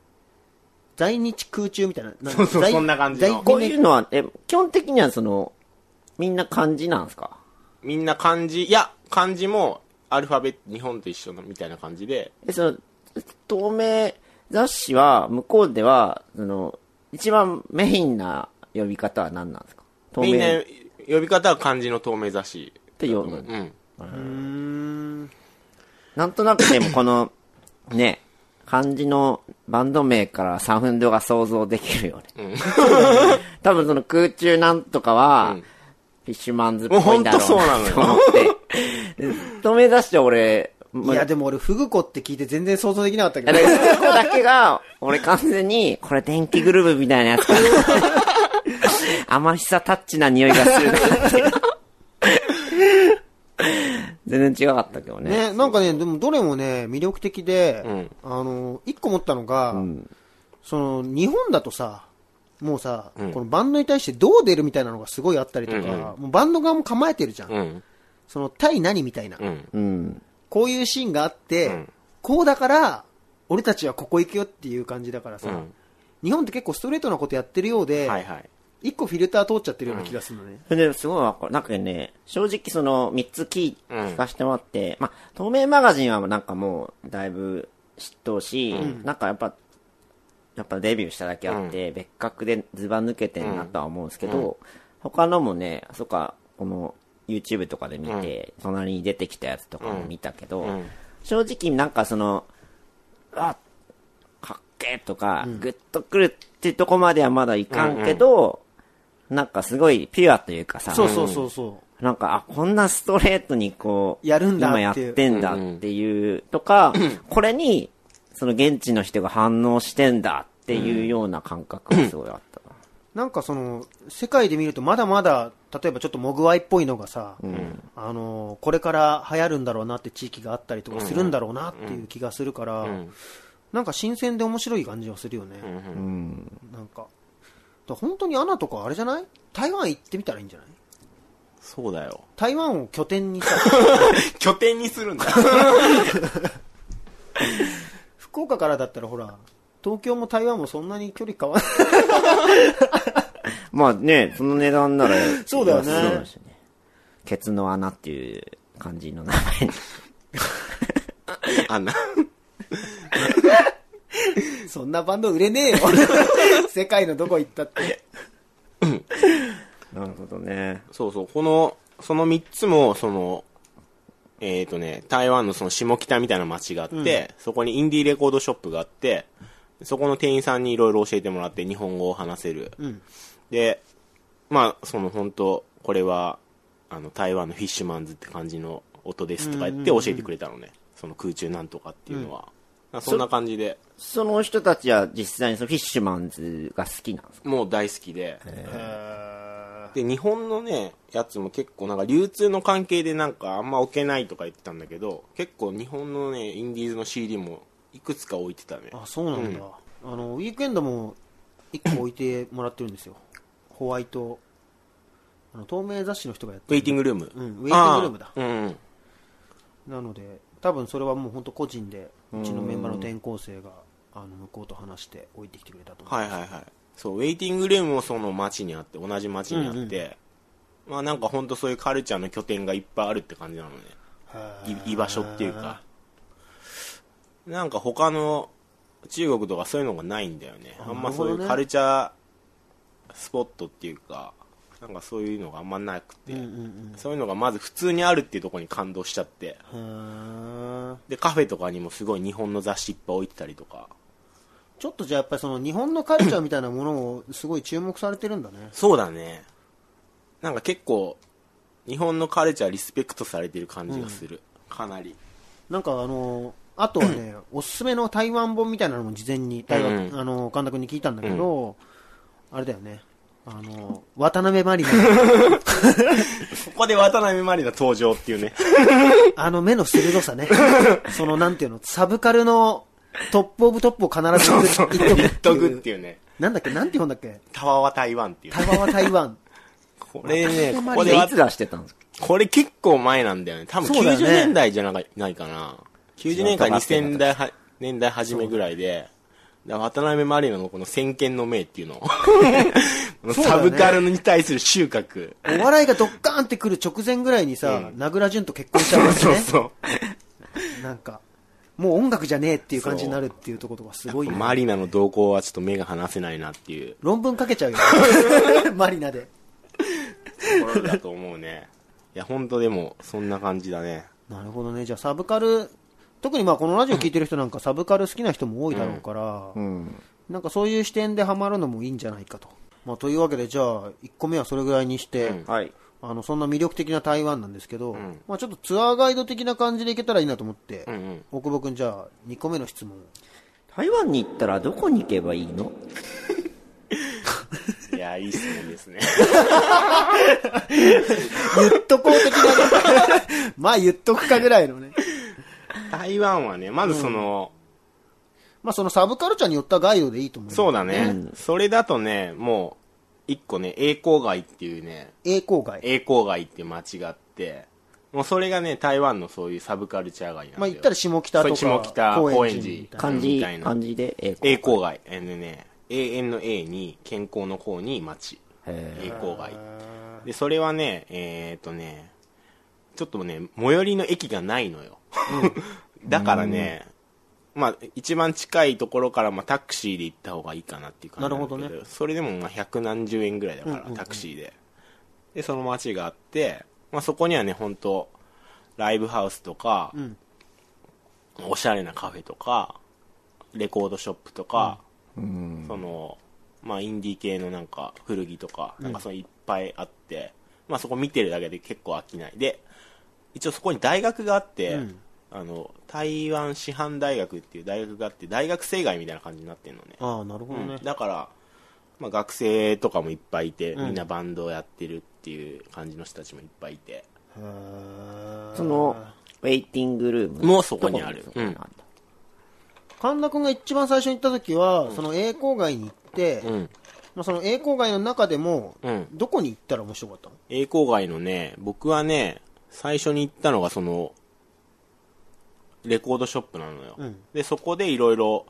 在日空中みたいな。そうそう在そんな感じの在こういうのは、え、基本的にはその、みんな漢字なんですか？みんな漢字、いや、漢字もアルファベット、日本と一緒のみたいな感じで、え、その、透明雑誌は、向こうでは、その、一番メインな呼び方は何なんですか？透明みんな呼び方は漢字の透明雑誌。って呼ぶ。うん。うーん。なんとなくでもこの、ね、漢字のバンド名からサウンドが想像できるよね。多分その空中なんとかは、うんフィッシュマンズっぽいんだろうなと思って。で透明雑誌は俺、いや、でも俺、フグコって聞いて全然想像できなかったけどだ。からそこだけが、俺完全に、これ電気グルーヴみたいなやつ。甘ひさタッチな匂いがする。全然違かったけどね。ね、なんかね、でもどれもね、魅力的で、うんあの、一個思ったのが、その、日本だとさ、もうさ、うんこのバンドに対してどう出るみたいなのがすごいあったりとか、うんうんもうバンド側も構えてるじゃん。うん。その、対何みたいな、うん。うん。こういうシーンがあって、うんこうだから、俺たちはここ行くよっていう感じだからさ、うん日本って結構ストレートなことやってるようで、はいはい。一個フィルター通っちゃってるような気がするのね。それですごいわかる。なんかね、正直その3つ聞聞かせてもらって、まあ、透明マガジンはなんかもうだいぶ知っとうし、なんかやっぱ、やっぱデビューしただけあって、別格でずば抜けてんなとは思うんですけど、他のもね、そっか、この YouTube とかで見て、隣に出てきたやつとかも見たけど、正直なんかその、あ、かっけーとか、グッとくるってとこまではまだいかんけど、なんかすごいピュアというかさ、そうそうそうそう。なんか、あ、こんなストレートにこう、やるんだって今やってんだっていうとか、これに、その現地の人が反応してんだっていうような感覚がすごいあったな。なんかその、世界で見るとまだまだ、例えばちょっとモグワイっぽいのがさ、あの、これから流行るんだろうなって地域があったりとかするんだろうなっていう気がするから、なんか新鮮で面白い感じはするよね。なんか。だから本当にアナとかあれじゃない？台湾行ってみたらいいんじゃない？そうだよ。台湾を拠点にさ、拠点にするんだ。福岡からだったらほら、東京も台湾もそんなに距離変わらない。まあね、その値段なら、そうだよねそうだしね。ケツの穴っていう感じの名前に。あんな。そんなバンド売れねえよ。世界のどこ行ったって。なるほどね。そうそう、この、その3つも、その、えっ、とね、台湾のその下北みたいな街があって、そこにインディーレコードショップがあって、そこの店員さんにいろいろ教えてもらって日本語を話せる。で、まあ、その本当これは、あの、台湾のフィッシュマンズって感じの音ですとか言って教えてくれたのね。その空中なんとかっていうのは。そんな感じで、その人たちは実際にそのフィッシュマンズが好きなんですか？もう大好きで。で、日本のね、やつも結構なんか流通の関係でなんかあんま置けないとか言ってたんだけど、結構日本のね、インディーズの CD もいくつか置いてたね。あ、そうなんだ。あの、ウィークエンドも一個置いてもらってるんですよ。ホワイト、あの、透明雑誌の人がやってウェイティングルーム。うんウェイティングルームだあうんうん。なので、多分それはもう本当個人で、うちのメンバーの転校生が、あの、向こうと話して置いてきてくれたと思う。はいはいはい。そう、ウェイティングルームもその街にあって、同じ街にあって、まあなんか本当そういうカルチャーの拠点がいっぱいあるって感じなのね。い居場所っていうか。なんか他の中国とかそういうのがないんだよね。あんまそういうカルチャースポットっていうか、なんかそういうのがあんまなくて、そういうのがまず普通にあるっていうところに感動しちゃって、で、カフェとかにもすごい日本の雑誌いっぱい置いてたりとか、ちょっとじゃあやっぱりその日本のカルチャーみたいなものをすごい注目されてるんだね。そうだね。なんか結構、日本のカルチャーリスペクトされてる感じがする。かなり。なんかあの、あとはね、おすすめの台湾本みたいなのも事前に台湾、うんあの、神田君に聞いたんだけど、あれだよね。あの、渡辺マリナ、ここで渡辺満里奈登場っていうね。あの目の鋭さね。そのなんていうの、サブカルのトップオブトップを必ず言っとく言っとくっっていう。ね。なんだっけ、なんて言うんだっけ？タワーは台湾っていう、台湾は台湾。これね、こここでいつ出してたんですか？これ結構前なんだよね。多分そうだよね90年代じゃないないかな。90年か2000代は年代初めぐらいで、渡辺満里奈のこの先見の明っていうの サブカルに対する収穫。お笑いがドッカーンってくる直前ぐらいにさ、名倉潤と結婚しちゃうんですそうね。そう。なんか、もう音楽じゃねえっていう感じになるっていうところがすごいよねマリナの動向はちょっと目が離せないなっていう論文書けちゃうよ。マリナで。ところだと思うね。いや、本当でも、そんな感じだね。なるほどね。じゃあサブカル、特にまあこのラジオ聞いてる人なんかサブカル好きな人も多いだろうから、うん。なんかそういう視点でハマるのもいいんじゃないかと。まあというわけでじゃあ1個目はそれぐらいにして、うんはい。あのそんな魅力的な台湾なんですけど、まあちょっとツアーガイド的な感じでいけたらいいなと思って、うんうん。大久保くんじゃあ2個目の質問を。台湾に行ったらどこに行けばいいの？いや、いい質問ですね。言っとこう的なね。まあ言っとくかぐらいのね。台湾はね、まずその、まあそのサブカルチャーによったガイドでいいと思う。そうだね、それだとね、もう、一個ね、栄光街っていうね、栄光街。栄光街って街があって、もうそれがね、台湾のそういうサブカルチャー街なんだよ。まあ言ったら下北とか、そう下北高円寺みたいな漢字みたい、な漢字で、え栄光街。えーね、ANA に健康の方に街。へ栄光街でそれはねえっ、とねちょっとね最寄りの駅がないのよ、だからねまあ一番近いところからまあタクシーで行った方がいいかなっていう感じなんだけどなるほどそれでもまあ百何十円ぐらいだから、タクシーで。でその街があって、まあ、そこにはね本当ライブハウスとか、んおしゃれなカフェとかレコードショップとか、そのまあインディー系のなんか古着とか、なんかそのいっぱいあってまあそこ見てるだけで結構飽きない。で一応そこに大学があって、うん。あの台湾師範大学っていう大学があって大学生街みたいな感じになってるのね。ああなるほどね、だから、まあ、学生とかもいっぱいいて、うん。みんなバンドをやってるっていう感じの人たちもいっぱいいて。その、ウェイティングルームもうそこにある？神田君が一番最初に行った時は、その栄光街に行って、うん。まあ、その栄光街の中でも、うん。どこに行ったら面白かったの？栄光街のね僕はね最初に行ったのがそのレコードショップなのよ、うん。でそこでいろいろ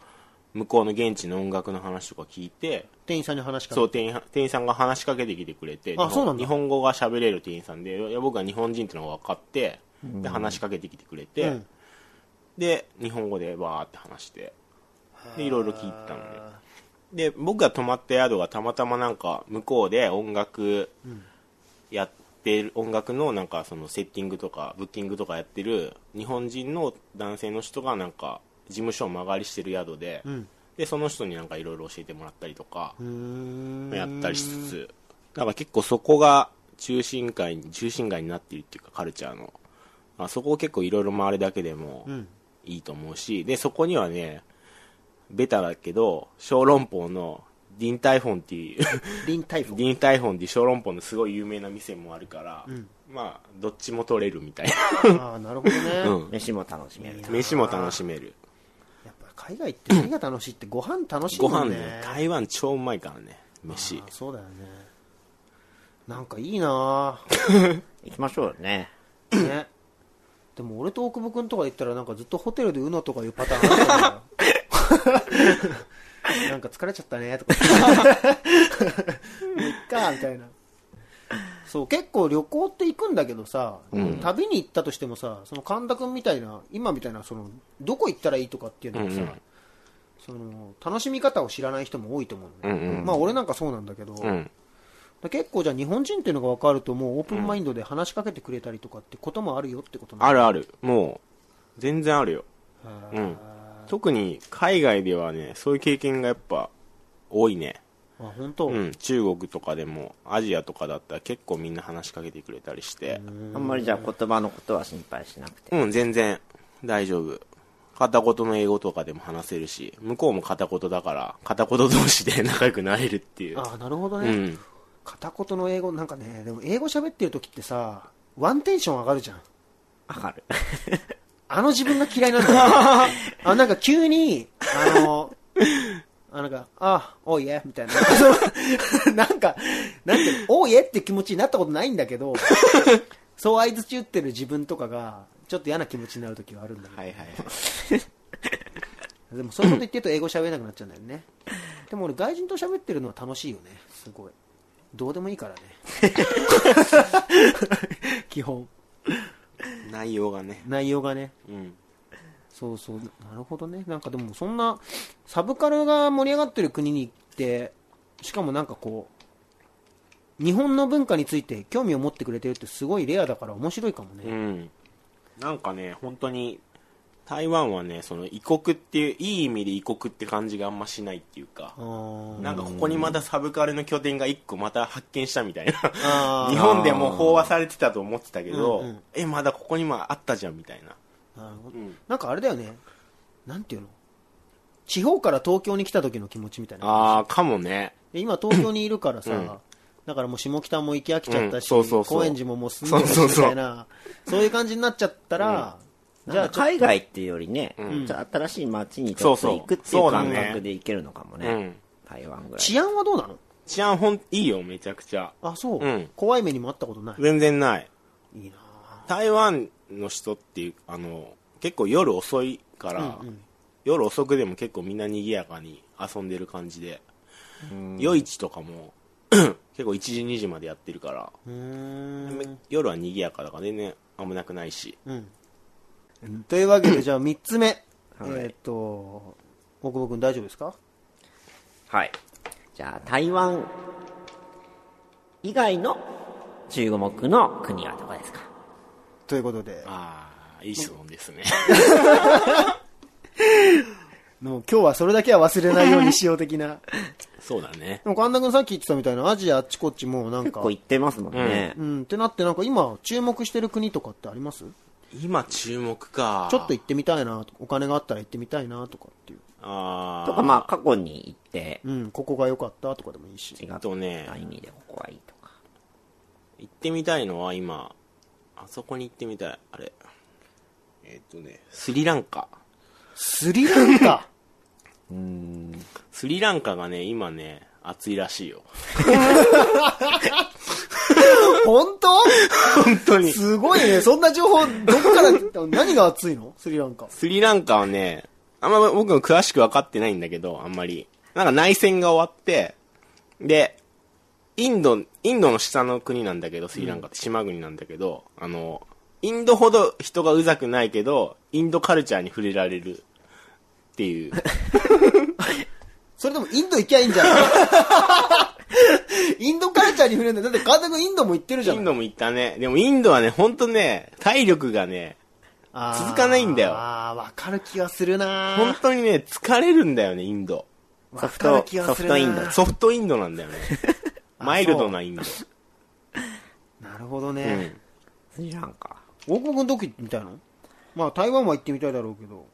向こうの現地の音楽の話とか聞いて店員さんに話しかけそう店員店員さんが話しかけてきてくれて日本あそうなんだ。日本語が喋れる店員さんでいや僕は日本人ってのが分かって、で話しかけてきてくれて、うん。で日本語でわーって話してでいろいろ聞いてたのねで僕が泊まった宿がたまたまなんか向こうで音楽やってる、音楽のなんかそのセッティングとかブッキングとかやってる日本人の男性の人がなんか事務所を間借りしてる宿で、ん。でその人になんかいろいろ教えてもらったりとかやったりしつつだから結構そこが中心街に中心街になっているっていうかカルチャーの。あそこを結構いろいろ回るだけでもん。いいと思うしでそこにはねベタだけど小籠包のディンタイフォンっていう。リンタイフォン。ディンタイフォンっていう小籠包のすごい有名な店もあるから、まあどっちも取れるみたいああなるほどね、な、うん、飯も楽しめる。飯も楽しめる。やっぱ海外って何が楽しいってご飯楽しいご飯もんね。ね台湾超うまいからね飯。あーそうだよね。なんかいいな。行きましょうよね。ぁね。でも俺と大久保君とか行ったらなんかずっとホテルで UNO とかいうパターンあったんだよ なんか疲れちゃったね。とかもういっかみたいな。そう結構旅行って行くんだけどさ、旅に行ったとしてもさその神田君みたいな今みたいなそのどこ行ったらいいとかっていうのがさ、うんうん。その楽しみ方を知らない人も多いと思うのね、うんうん。まあ俺なんかそうなんだけど、うん。だ結構じゃあ日本人っていうのが分かるともうオープンマインドで話しかけてくれたりとかってこともあるよってことなあるある。もう全然あるよ。るうん特に海外ではねそういう経験がやっぱ多いね。あ本当、うん中国とかでもアジアとかだったら結構みんな話しかけてくれたりして。あんまりじゃあ言葉のことは心配しなくて。うん全然大丈夫。片言の英語とかでも話せるし向こうも片言だから片言同士で仲良くなれるっていう。あなるほどね、うん。片言の英語なんかねでも英語喋ってる時ってさワンテンション上がるじゃん。わかる。あの自分が嫌いなんだよ あなんか急にあのあなんか、あ、おいえ、みたいな。なんか、なんていうの、おいえって気持ちになったことないんだけど、そう相づち打ってる自分とかが、ちょっと嫌な気持ちになる時はあるんだけど。はいはいはいでもそういうこと言ってると英語喋れなくなっちゃうんだよね。でも俺外人と喋ってるのは楽しいよね。すごい。どうでもいいからね。基本。内容がね内容がね。うんそうそう。なるほどね。なんかでもそんな、サブカルが盛り上がってる国に行って、しかもなんかこう、日本の文化について興味を持ってくれてるってすごいレアだから面白いかもうね。んなんかね本当に台湾はねその異国っていういい意味で異国って感じがあんましないっていうかなんかここにまたサブカルの拠点が一個また発見したみたいな日本でも飽和されてたと思ってたけど、うんうん。えまだここにもあったじゃんみたいな。なるほど。うん。なんかあれだよね。なんていうの？地方から東京に来た時の気持ちみたいな。ああかもね。で今東京にいるからさ、うん。だからもう下北も行き飽きちゃったし、高円寺ももう住んでるみたいな、そういう感じになっちゃったら、じじゃあ海外っていうよりね、ん。じゃあ新しい街にちょっと行くっていそう感覚で行けるのかもね。うん。台湾ぐらい。治安はどうなの？治安ほんいいよめちゃくちゃ。あ、そう、うん。怖い目にもあったことない？全然ない。いいな台湾の人っていうあの結構夜遅いから、夜遅くでも結構みんな賑やかに遊んでる感じで、夜市とかも 結構1時2時までやってるから。夜は賑やかだから全然あんまなくないし。うん。というわけで、じゃあ3つ目。はい。えーっと、大久保君大丈夫ですか？はい。じゃあ、台湾以外の中国の国はどこですか？ということで、ああいい質問ですね。もう今日はそれだけは忘れないようにしよう的な。そうだね。でも神田君さっき言ってたみたいな、アジアあっちこっちもなんか、結構行ってますもんね。うん、ってなってなんか今注目してる国とかってあります？今注目か。ちょっと行ってみたいなお金があったら行ってみたいなとかっていう。ああとか、まあ、過去に行って、うん、ここが良かったとかでもいいし。違っとねた意味でここはいいとか。行ってみたいのは今あそこに行ってみたい。あれ。えっ、とね。スリランカ。スリランカ？スリランカがね今ね暑いらしいよ。本当？本当に。すごいね。そんな情報、どっから、何が熱いの？スリランカ。スリランカはねあんま僕も詳しく分かってないんだけどあんまり。なんか内戦が終わってでインドインドの下の国なんだけどスリランカって島国なんだけど、あのインドほど人がうざくないけどインドカルチャーに触れられるっていう それでもインド行きゃいいんじゃない？インドカルチャーに触れるんだよ。だって神田君インドも行ってるじゃん。インドも行ったね。でもインドはね、ほんとね、体力がね、あー続かないんだよああ、わかる気がするな本当にね、疲れるんだよね、インド。ソフトわかる気、がソするなフトインド。ソフトインドなんだよね。あマイルドなインド。なるほどうねん。。スリランカ。大久保君どこ行ってみたいの？まあ台湾は行ってみたいだろうけど。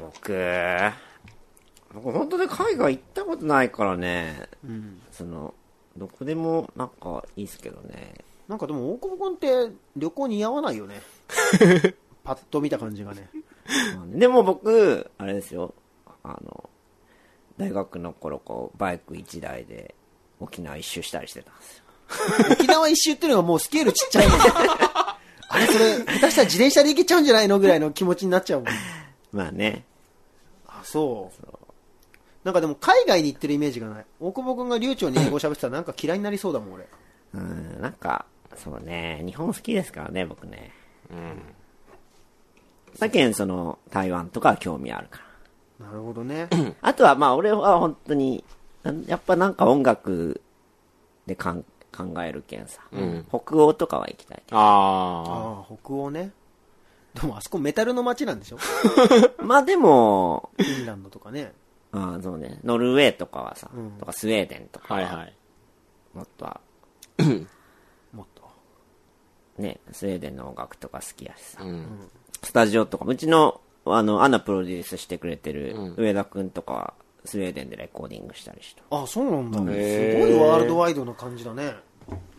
僕、僕本当に海外行ったことないからね、その、どこでもなんかいいですけどね。なんかでも大久保君って旅行似合わないよね。パッと見た感じがね。でも僕、あれですよ、あの、大学の頃こう、バイク1台で沖縄一周したりしてたんですよ。沖縄一周っていうのがもうスケールちっちゃいもん。あれそれ、下手したら自転車で行けちゃうんじゃないのぐらいの気持ちになっちゃうもん。まあね。あ、そう。なんかでも海外に行ってるイメージがない。大久保君が流暢に英語喋ってたらなんか嫌いになりそうだもん、俺。うん、なんか、そうね、日本好きですからね、僕ね。だけん、その、台湾とかは興味あるから。なるほどね。あとは、まあ、俺は本当に、やっぱなんか音楽でかん考えるけんさ、北欧とかは行きたいけあああ、北欧ね。でもあそこメタルの街なんでしょ？ど。まあでも、フィンランドとかね。ああそうね、ノルウェーとかはさ、うんとかスウェーデンとあ。かは、はいはい。もっとは、もっと。ね、スウェーデンの音楽とか好きやしさ、うん。スタジオとかも、うちの、あの、アナプロデュースしてくれてる上田くんとかは、スウェーデンでレコーディングしたりした。あ、そうなんだ。すごへーいワールドワイドな感じだね。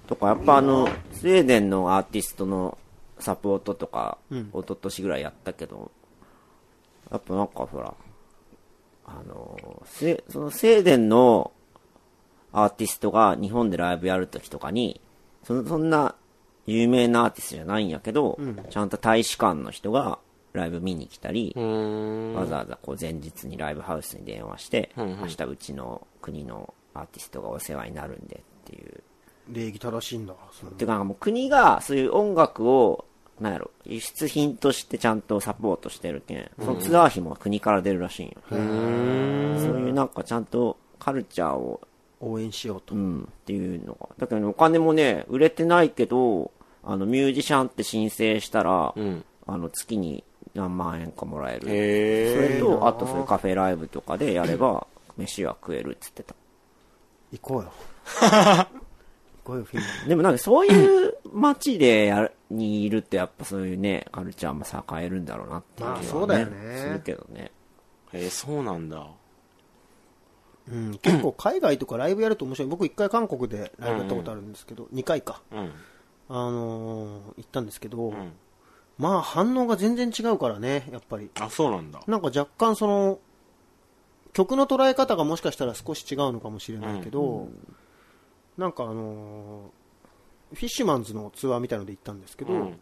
とか、やっぱあの、スウェーデンのアーティストのサポートとか、うん一昨年ぐらいやったけど、やっぱなんかほら、あの、スウェそのスウェーデンのアーティストが日本でライブやるときとかに、そのそんな有名なアーティストじゃないんやけど、ちゃんと大使館の人がライブ見に来たり。わざわざこう前日にライブハウスに電話して、うんうん明日うちの国のアーティストがお世話になるんでっていう。礼儀正しいんだ。そのてかもう国がそういう音楽を、なんやろ、輸出品としてちゃんとサポートしてるけん、そのツアー費も国から出るらしいんよ。そういうなんかちゃんとカルチャーを、応援しようとう。ん、っていうのが。だけどねお金もね、売れてないけど、あの、ミュージシャンって申請したら、うん。あの、月に何万円かもらえる。そへれと、あとそういうカフェライブとかでやれば、飯は食えるっつってた。行こうよ。行こうよ、フィンランでもなんかそういう街でやるにいるとやっぱそういうね、カルチャーも栄えるんだろうなっていう気は、ねまあそうだよねするけどね。え。へえ、そうなんだ。ド。うん、結構海外とかライブやると面白い。僕一回韓国でライブやったことあるんですけど、二2回か。うん。あのー行ったんですけど、んまあ反応が全然違うからね、やっぱり。あ、そうなんだ。なんか若干その、曲の捉え方がもしかしたら少し違うのかもしれないけど、なんかあのーフィッシュマンズのツアーみたいので行ったんですけど、うん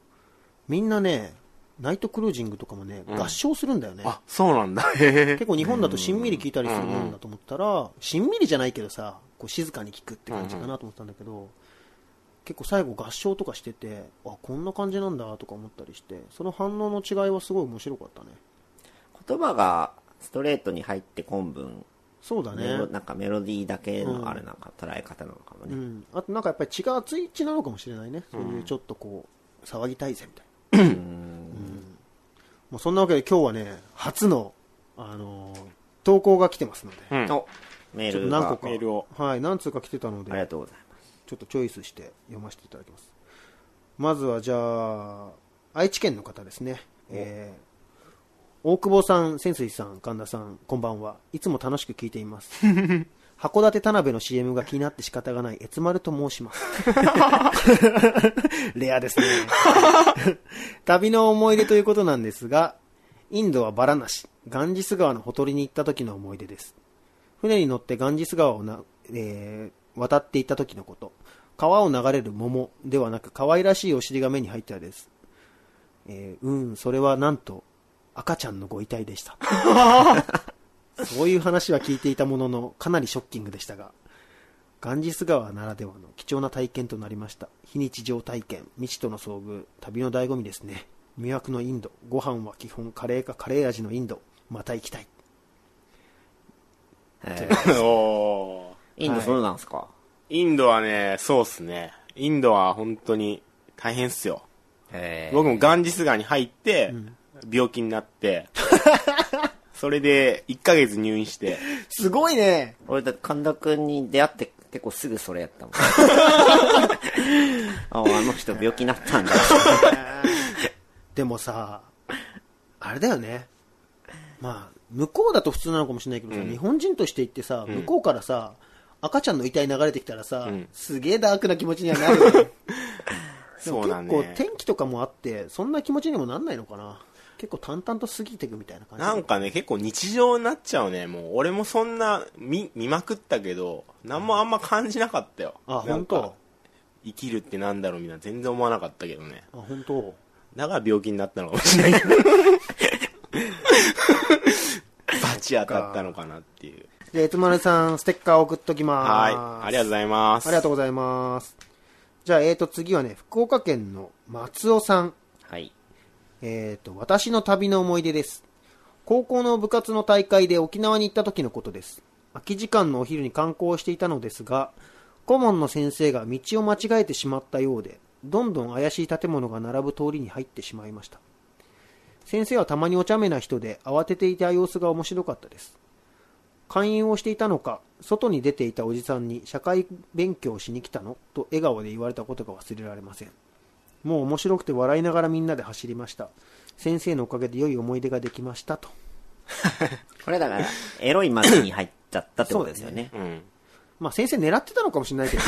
みんなね、ナイトクルージングとかもね、合唱するんだよね。あ、そうなんだ。へえ。結構日本だとしんみり聞いたりするもんだと思ったら、しんみりじゃないけどさ、構静かに聴くって感じかなと思ったんだけど、結構最後合唱とかしててあこんな感じなんだとか思ったりしてその反応の違いはすごい面白かったね言葉がストレートに入って本文、そうだね。メロなんかメロディーだけのあれなんか捉え方なのかもね。うん、あとなんかやっぱり血が熱い血なのかもしれないね、そういうちょっとこう騒ぎたいぜみたいな、うん。もうそんなわけで今日はね初の、あのー投稿が来てますので、うん。おメちょールが。っと何個か。メールを。はい何通か来てたのでありがとうございます。ちょっとチョイスして読ませていただきます。まずはじゃあ愛知県の方ですね、えー大久保さん潜水さん神田さんこんばんは。いつも楽しく聞いています。函館田辺の CM が気になって仕方がないエツマルと申します。レアですね。旅の思い出ということなんですがインドはバラなしガンジス川のほとりに行った時の思い出です。船に乗ってガンジス川をな、えー渡っていった時のこと。川を流れる桃ではなく可愛らしいお尻が目に入ったです。えーうん、それはなんと赤ちゃんのご遺体でした。そういう話は聞いていたものの、かなりショッキングでしたが、ガンジス川ならではの貴重な体験となりました。非日常体験、未知との遭遇、旅の醍醐味ですね。魅惑のインド、ご飯は基本カレーかカレー味のインド、また行きたい。えーおーインドそうなんですか、インドはね、そうっすね。インドは本当に大変っすよ。えー僕もガンジス川に入って、病気になって、それで1ヶ月入院して、すごいね俺だって神田くんに出会って結構すぐそれやったもん。ああの人病気になったんだ。でもさ、あれだよね。まあ、向こうだと普通なのかもしれないけどさ、日本人として行ってさ、向こうからさ、赤ちゃんの遺体流れてきたらさ、んすげえダークな気持ちにはなるよね。でもそうだ結構ね。天気とかもあって、そんな気持ちにもなんないのかな。結構淡々と過ぎていくみたいな感じ？なんかね、結構日常になっちゃうね。もう、俺もそんな、見、見まくったけど、何もあんま感じなかったよ。あ、本当？生きるってなんだろうみたいな、全然思わなかったけどね。あ、本当？だから病気になったのかもしれないけど。バチ当たったのかなっていう。じゃあ、エツマルさん、ステッカー送っときます。はい。ありがとうございます。ありがとうございます。じゃあ、えーと、次はね、福岡県の松尾さん。はい。えーと、私の旅の思い出です。高校の部活の大会で沖縄に行った時のことです。空き時間のお昼に観光していたのですが、顧問の先生が道を間違えてしまったようで、どんどん怪しい建物が並ぶ通りに入ってしまいました。先生はたまにお茶目な人で慌てていた様子が面白かったです。勧誘をしていたのか、外に出ていたおじさんに社会勉強しに来たの？と笑顔で言われたことが忘れられません。もう面白くて笑いながらみんなで走りました。先生のおかげで良い思い出ができましたと。これだから、エロい街に入っちゃったってことですよね。うん。まあ先生狙ってたのかもしれないけど、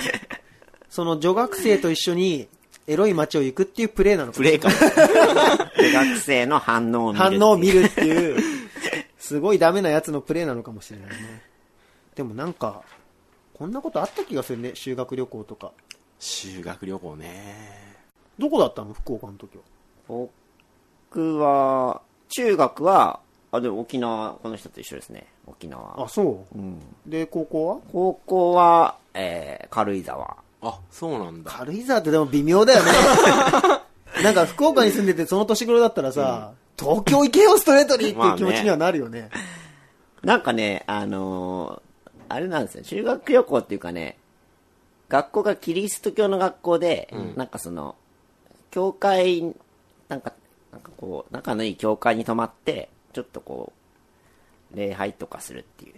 その女学生と一緒にエロい街を行くっていうプレーなのかプレイかも。で学生の反応を見る。反応を見るっていう、すごいダメなやつのプレーなのかもしれないね。でもなんか、こんなことあった気がするね、修学旅行とか。修学旅行ね。どこだったの？福岡の時は。僕は、中学は、あ、でも沖縄、この人と一緒ですね。沖縄。あ、そう？うん。で、高校は？高校は、えー、軽井沢。あ、そうなんだ。軽井沢ってでも微妙だよね。なんか福岡に住んでてその年頃だったらさ、東京行けよストレートにっていう気持ちにはなるよね。なんかね、あのーあれなんですよ。修学旅行っていうかね、学校がキリスト教の学校で、なんかその、教会、なんか、なんかこう、仲のいい教会に泊まって、ちょっとこう、礼拝とかするっていう。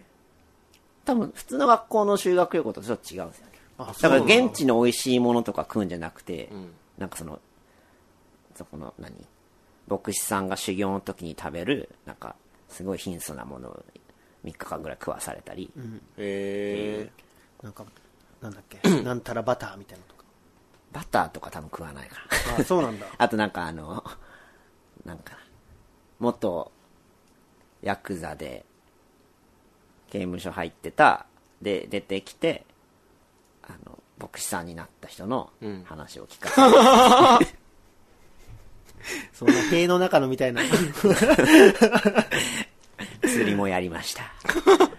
多分、普通の学校の修学旅行とちょっと違うんですよね。あだ。から現地の美味しいものとか食うんじゃなくて、ん。なんかその、そこの何？牧師さんが修行の時に食べる、なんか、すごい貧相なものを3日間ぐらい食わされたり、へえ。なんか、なんだっけ、なんたらバターみたいなのとか。バターとか多分食わないから。あ、そうなんだ。あとなんかあの、なんか、元、ヤクザで、刑務所入ってた、で、出てきて、あの、牧師さんになった人のん話を聞かせる。そんな塀の中のみたいな。釣りもやりました。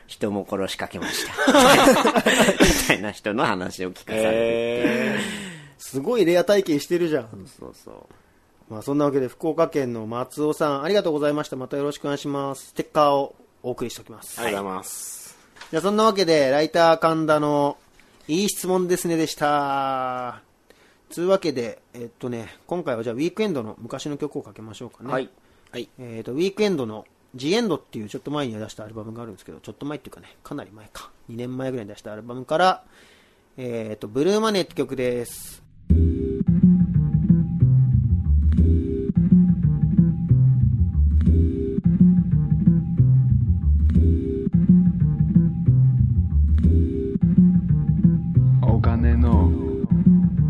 人も殺しかけました。みたいな人の話を聞かされてえすごいレア体験してるじゃん。そうそう。まあそんなわけで福岡県の松尾さん、ありがとうございました。またよろしくお願いします。ステッカーをお送りしておきます。ー、ありがとうございます。じゃあそんなわけで、ライター神田のいい質問ですねでした。つうわけで、えっとね、今回はじゃあウィークエンドの昔の曲をかけましょうかね。はい。はい。えっと、ウィークエンドの The End っていうちょっと前に出したアルバムがあるんですけど、ちょっと前っていうかね、かなり前か。2年前ぐらいに出したアルバムから、えっと、ブルーマネーって曲です。お金の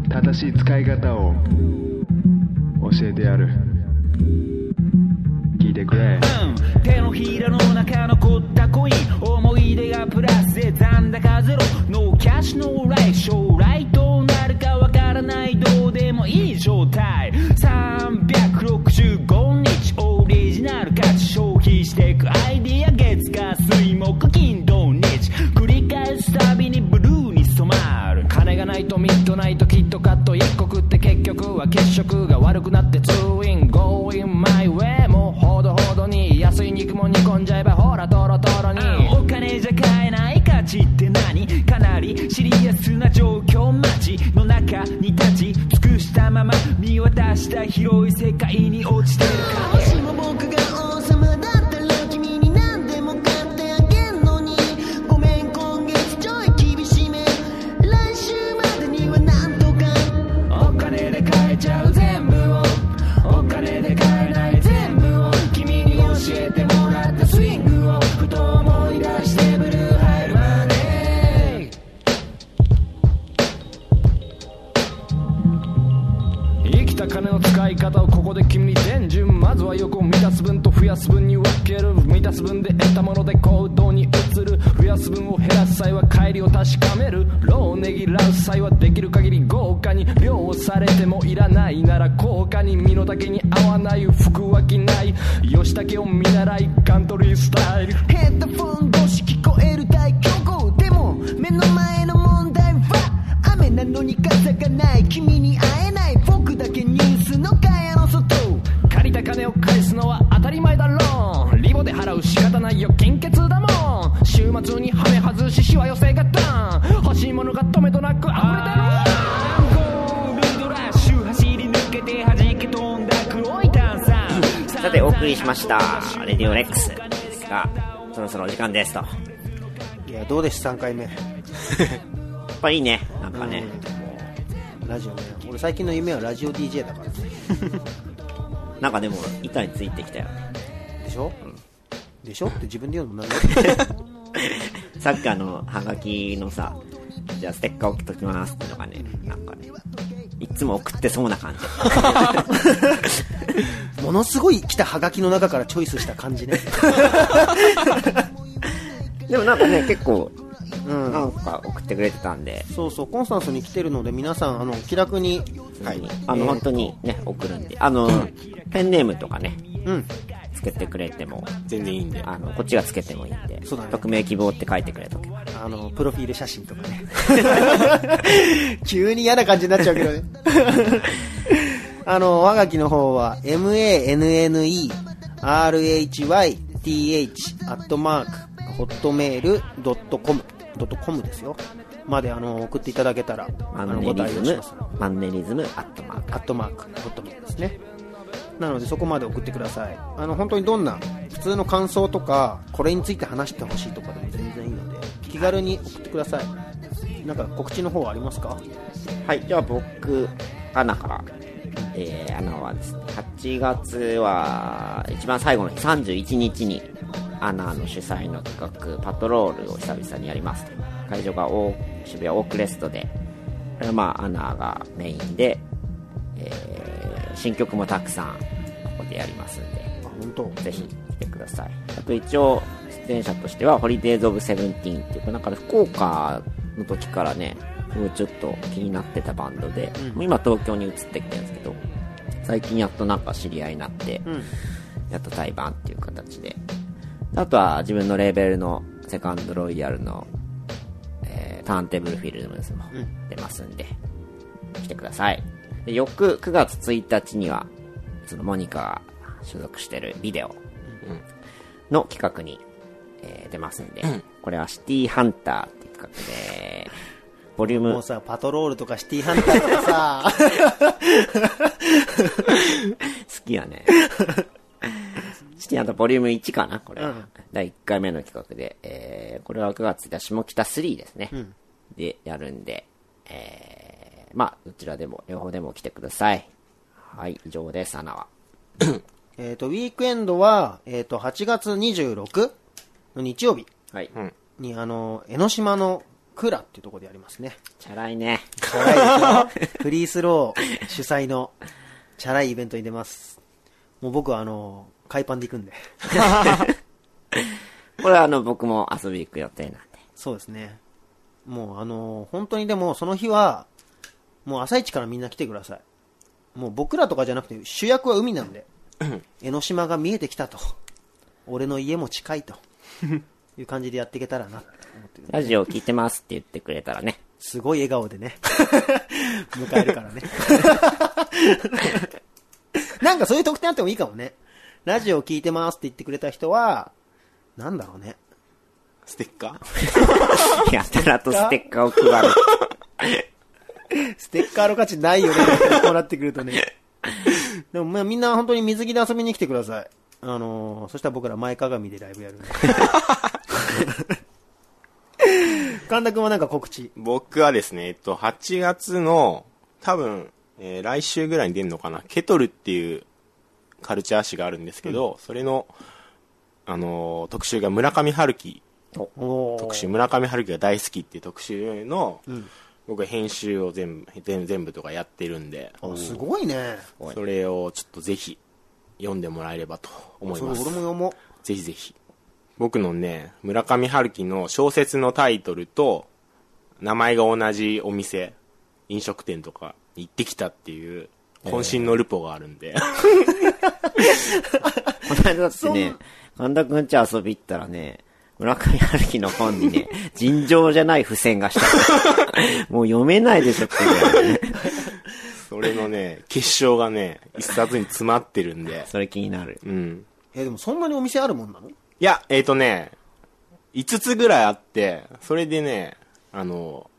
正しい使い方を教えてやる聞いてくれひらの中残ったコイン思い出がプラスで残高ゼロノーキャッシュノーライフ将来どうなるかわからないどうでもいい状態。365日オリジナル価値消費していくアイディア月火水木金土日。繰り返すたびにブルーに染まる。金がないとミッドナイトキットカット一国って結局は血色が悪くなってツーインゴんじゃえばほらトロトロに。お金じゃ買えない価値って何？かなりシリアスな状況街の中に立ち尽くしたまま見渡した広い世界に落ちてるか。もしも僕が王様だまずは横を満たす分と増やす分に分ける満たす分で得たもので行動に移る増やす分を減らす際は帰りを確かめる。労をねぎらう際はできる限り豪華に量をされてもいらないなら高価に身の丈に合わない服は着ない。吉武を見習いカントリースタイル。ヘッドフォン越し聞こえる大巨送りしました。レディオレックスですが、そろそろお時間ですと。やっいや、どうでした ?3 回目。ぱいいね。なんかね。ラジオね。俺最近の夢はラジオ DJ だからね。なんかでも、板についてきたよ。でしょ、でしょ？って自分で言うのもなんだ さっきあの、はがきのさ、じゃあステッカー送っときますってのがね、なんかね、いつも送ってそうな感じ。ものすごい来たハガキの中からチョイスした感じね。でもなんかね、結構、うん。なんか送ってくれてたんで、そうそう、コンスタンスに来てるので、皆さん、あの、気楽に、はい。あの、本当にね、送るんで、あの、ペンネームとかね、うん。つけてくれても、全然いいんで。あの、こっちがつけてもいいんで、そうだね匿名希望って書いてくれとけば。あの、プロフィール写真とかね。急に嫌な感じになっちゃうけどね。あの、おはがきの方は、mannerhyth アットマーク、ホットメールドットコム、ドットコムですよ。まで、あの、送っていただけたら、あの、マンネごリズム対応します。、マンネリズム、アットマーク。アットマーク、ホットメールですね。なのでそこまで送ってください。あの、本当にどんな、普通の感想とか、これについて話してほしいとかでも全然いいので、気軽に送ってください。なんか告知の方はありますか？はい、じゃあ僕、アナから。えー、アナはですね、8月は、一番最後の31日に、アナの主催の企画、パトロールを久々にやります。会場が渋谷 O-Crest で、これはまあ、アナがメインで、えー新曲もたくさん、ここでやりますんで、あ、本当？ぜひ来てください。あと一応、出演者としては、 Holidays of Seventeen っていう、なんか福岡の時からね、すごいちょっと気になってたバンドで、もう今東京に移ってきてるんですけど、最近やっとなんか知り合いになって、うん。やっと対バンっていう形であとは自分のレーベルのセカンドロイヤルの、えーターンテーブルフィルムズも出ますんで、来てください。で翌9月1日には、そのモニカが所属してるビデオの企画に、えー出ますんで、これはシティハンターっていう企画で、ボリュームもうさ、パトロールとかシティハンターってさ、好きやね。シティハンターボリューム1かなこれ。うん第1回目の企画で、えー、これは9月1日下北3ですね。で、やるんで、えー、まあ、どちらでも、両方でも来てください。はい、以上です、アナは。えっと、ウィークエンドは、えっ、と、8月26の日曜日はい。に、あの、江ノ島のクラっていうところでやりますね。チャラいね。チャラいですよ。フリースロー主催のチャラいイベントに出ます。もう僕はあの、海パンで行くんで。これはあの、僕も遊び行く予定なんで。そうですね。もうあの、本当にでもその日は、もう朝一からみんな来てください。もう僕らとかじゃなくて主役は海なんで、江ノ島が見えてきたと。俺の家も近いと。いう感じでやっていけたらなって思ってる。ラジオ聞いてますって言ってくれたらね。すごい笑顔でね、迎えるからね。なんかそういう特典あってもいいかもね。ラジオ聞いてますって言ってくれた人は、なんだろうね。ステッカー？やたらとステッカーを配る。ステッカーの価値ないよね、こうなってくるとね。でもまあみんな本当に水着で遊びに来てください。あのー、そしたら僕ら前かがみでライブやるんで。神田くんはなんか告知？僕はですね、えっと、8月の、多分、えー来週ぐらいに出るのかな、ケトルっていうカルチャー誌があるんですけど、それの、あのー特集が村上春樹特集、村上春樹が大好きっていう特集の、僕は編集を全部、全全部とかやってるんで、あすごいね。それをちょっとぜひ読んでもらえればと思います。俺も読もう。ぜひぜひ。僕のね、村上春樹の小説のタイトルと、名前が同じお店、飲食店とかに行ってきたっていう、渾身のルポがあるんで、この間だってね、神田くんち遊び行ったらね、村上春樹の本にね、尋常じゃない付箋がした。もう読めないでしょっていうぐらいね。それのね、結晶がね、一冊に詰まってるんで、それ気になる。うん。え、でもそんなにお店あるもんなの？いや、えっ、とね、5つぐらいあって、それでね、あの、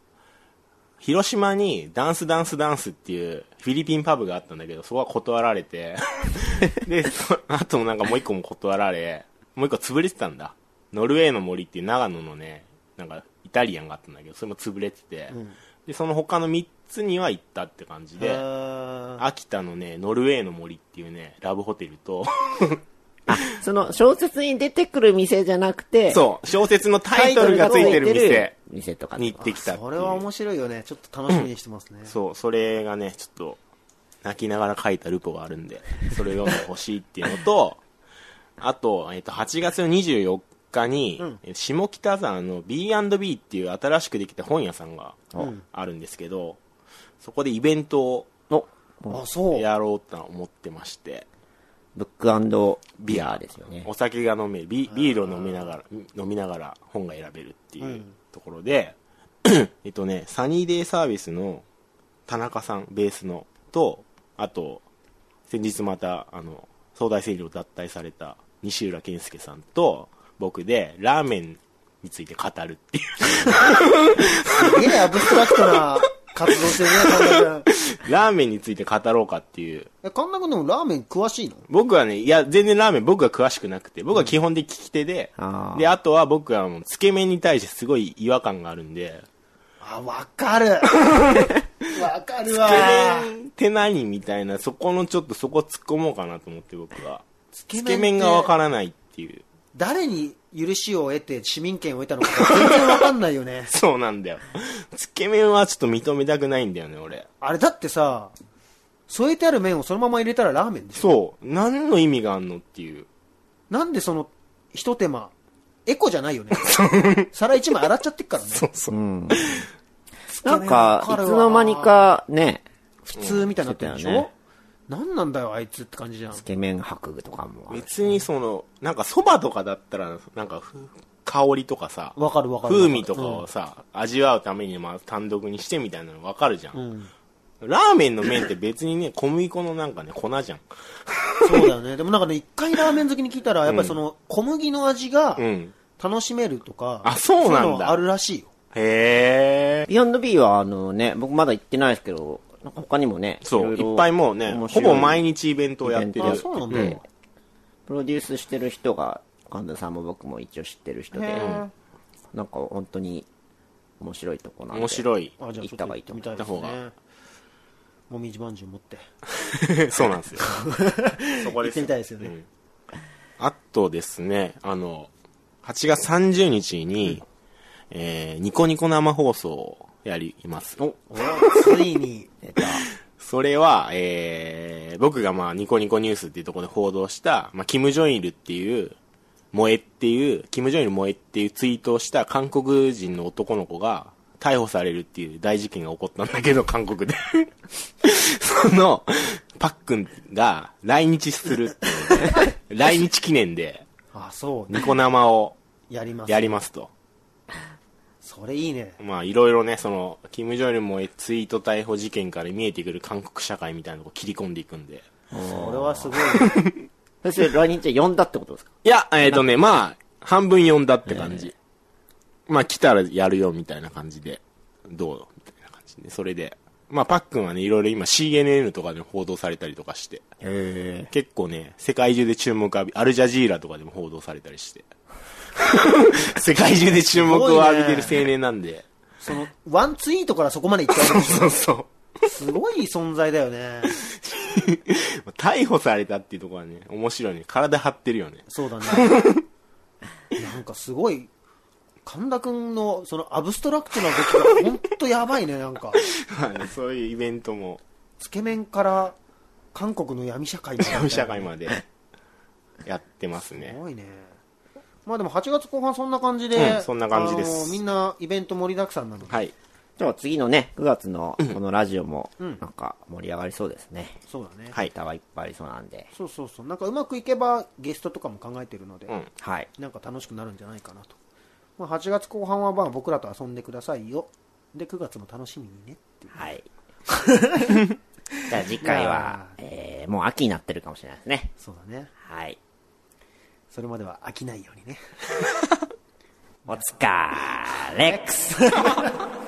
広島にダンスダンスダンスっていうフィリピンパブがあったんだけど、そこは断られて、で、そあとなんかもう一個も断られ、もう一個潰れてたんだ。ノルウェーの森っていう長野のね、なんかイタリアンがあったんだけど、それも潰れてて、で、その他の3つには行ったって感じで、あ秋田のね、ノルウェーの森っていうね、ラブホテルと、あ、その小説に出てくる店じゃなくて、そう、小説のタイトルがついてる店店とか。に行ってきたそれは面白いよね。ちょっと楽しみにしてますね。そう、それがね、ちょっと、泣きながら書いたルポがあるんで、それを読んでほしいっていうのと、あと、えっと、8月の24日に、え下北沢の B&B っていう新しくできた本屋さんがあるんですけど、そこでイベントをの、あ、そう。やろうと思ってまして、ブックビアですよね。お酒が飲めるビビールを飲みながら飲みながら本が選べるっていうところで、えっとねサニーデイサービスの田中さんベースのとあと先日またあの総大整理を脱退された西浦健介さんと僕でラーメンについて語るっていうすげえアブストラクトな活動してるね、神田君。ラーメンについて語ろうかっていうえ、神田君でもラーメン詳しいの？僕はね、いや、全然ラーメン僕は詳しくなくて、僕は基本で聞き手で、あーで、あとは僕はもう、つけ麺に対してすごい違和感があるんで、あ、わかる。わかるわ。つけ麺って何みたいな、そこのちょっとそこ突っ込もうかなと思って僕は。つけ麺がわからないっていう。誰に許しを得て市民権を得たのか全然わかんないよね。そうなんだよ。つけ麺はちょっと認めたくないんだよね、俺。あれだってさ、添えてある麺をそのまま入れたらラーメンでしょそう。何の意味があんのっていう。なんでその、一手間、エコじゃないよね。皿一枚洗っちゃってっからね。そうそう。うん。なんか、いつの間にかね、普通みたいになってるでしょ、何なんだよ、あいつって感じじゃん。つけ麺白具とかもある。別にその、なんか蕎麦とかだったら、なんかふ香りとかさ、わかるわかる。風味とかをさ、味わうためにまあ単独にしてみたいなの分かるじゃん。うん。ラーメンの麺って別にね、小麦粉のなんかね、粉じゃん。そうだよね。でもなんかね、一回ラーメン好きに聞いたら、やっぱりその、小麦の味がうん。楽しめるとか、あそうなんだいのあるらしいよ。へえ。ビヨンドビーはあのね、僕まだ行ってないですけど、なんか他にもね、そう、いっぱいもうね、ほぼ毎日イベントをやってる。あそうなんだでプロデュースしてる人が、神田さんも僕も一応知ってる人で、なんか本当に面白いとこなんで。面白い。行った方がいいと思う行った方ね。もみじまんじゅう持って。そうなんですよ。そこ行ってみたいですよね。うんあとですね、あの、8月30日に、えー、ニコニコ生放送をやります。おついに、出た。それは、えー、僕がまあ、ニコニコニュースっていうところで報道した、まあ、キム・ジョイルっていう、萌えっていう、キム・ジョイル萌えっていうツイートをした韓国人の男の子が逮捕されるっていう大事件が起こったんだけど、韓国で。その、パックンが来日するっていうね、来日記念であ、そう、ニコ生をやります。やりますと。それいいね。まあ、いろいろね、その、キム・ジョイル萌えツイート逮捕事件から見えてくる韓国社会みたいなのを切り込んでいくんで。それはすごいね。そして来日は呼んだってことですか？いや、えっ、とね、まあ、半分読んだって感じ。まあ、来たらやるよみたいな感じで、どう？みたいな感じで、それで。まあ、パックンはね、いろいろ今 CNN とかで報道されたりとかして、へ結構ね、世界中で注目浴び、アルジャジーラとかでも報道されたりして。世界中で注目を浴びてる青年なんで。その、ワンツイートからそこまで行っちゃうそうそう。ょすごい存在だよね。逮捕されたっていうところはね、面白いね。体張ってるよね。そうだね。なんかすごい、神田くんのそのアブストラクトな動きがほんとやばいね、なんか。は いそういうイベントも、つけ麺から韓国の闇社会みたいな闇社会までやってますすね。ごいね。まあでも8月後半そんな感じで、うんそんな感じですあのみんなイベント盛りだくさんなので、はい。じゃあ次のね、9月のこのラジオも、なんか盛り上がりそうですね。そうだね。はいネタはいっぱいありそうなんで。そうそうそう。なんかうまくいけばゲストとかも考えてるので、うん。はい。なんか楽しくなるんじゃないかなと。まあ、8月後半はまあ僕らと遊んでくださいよ。で、9月も楽しみにねっていう。はい。じゃあ次回いはや、えー、もう秋になってるかもしれないですね。そうだね。はい。それまでは飽きないようにね。お疲れっくす。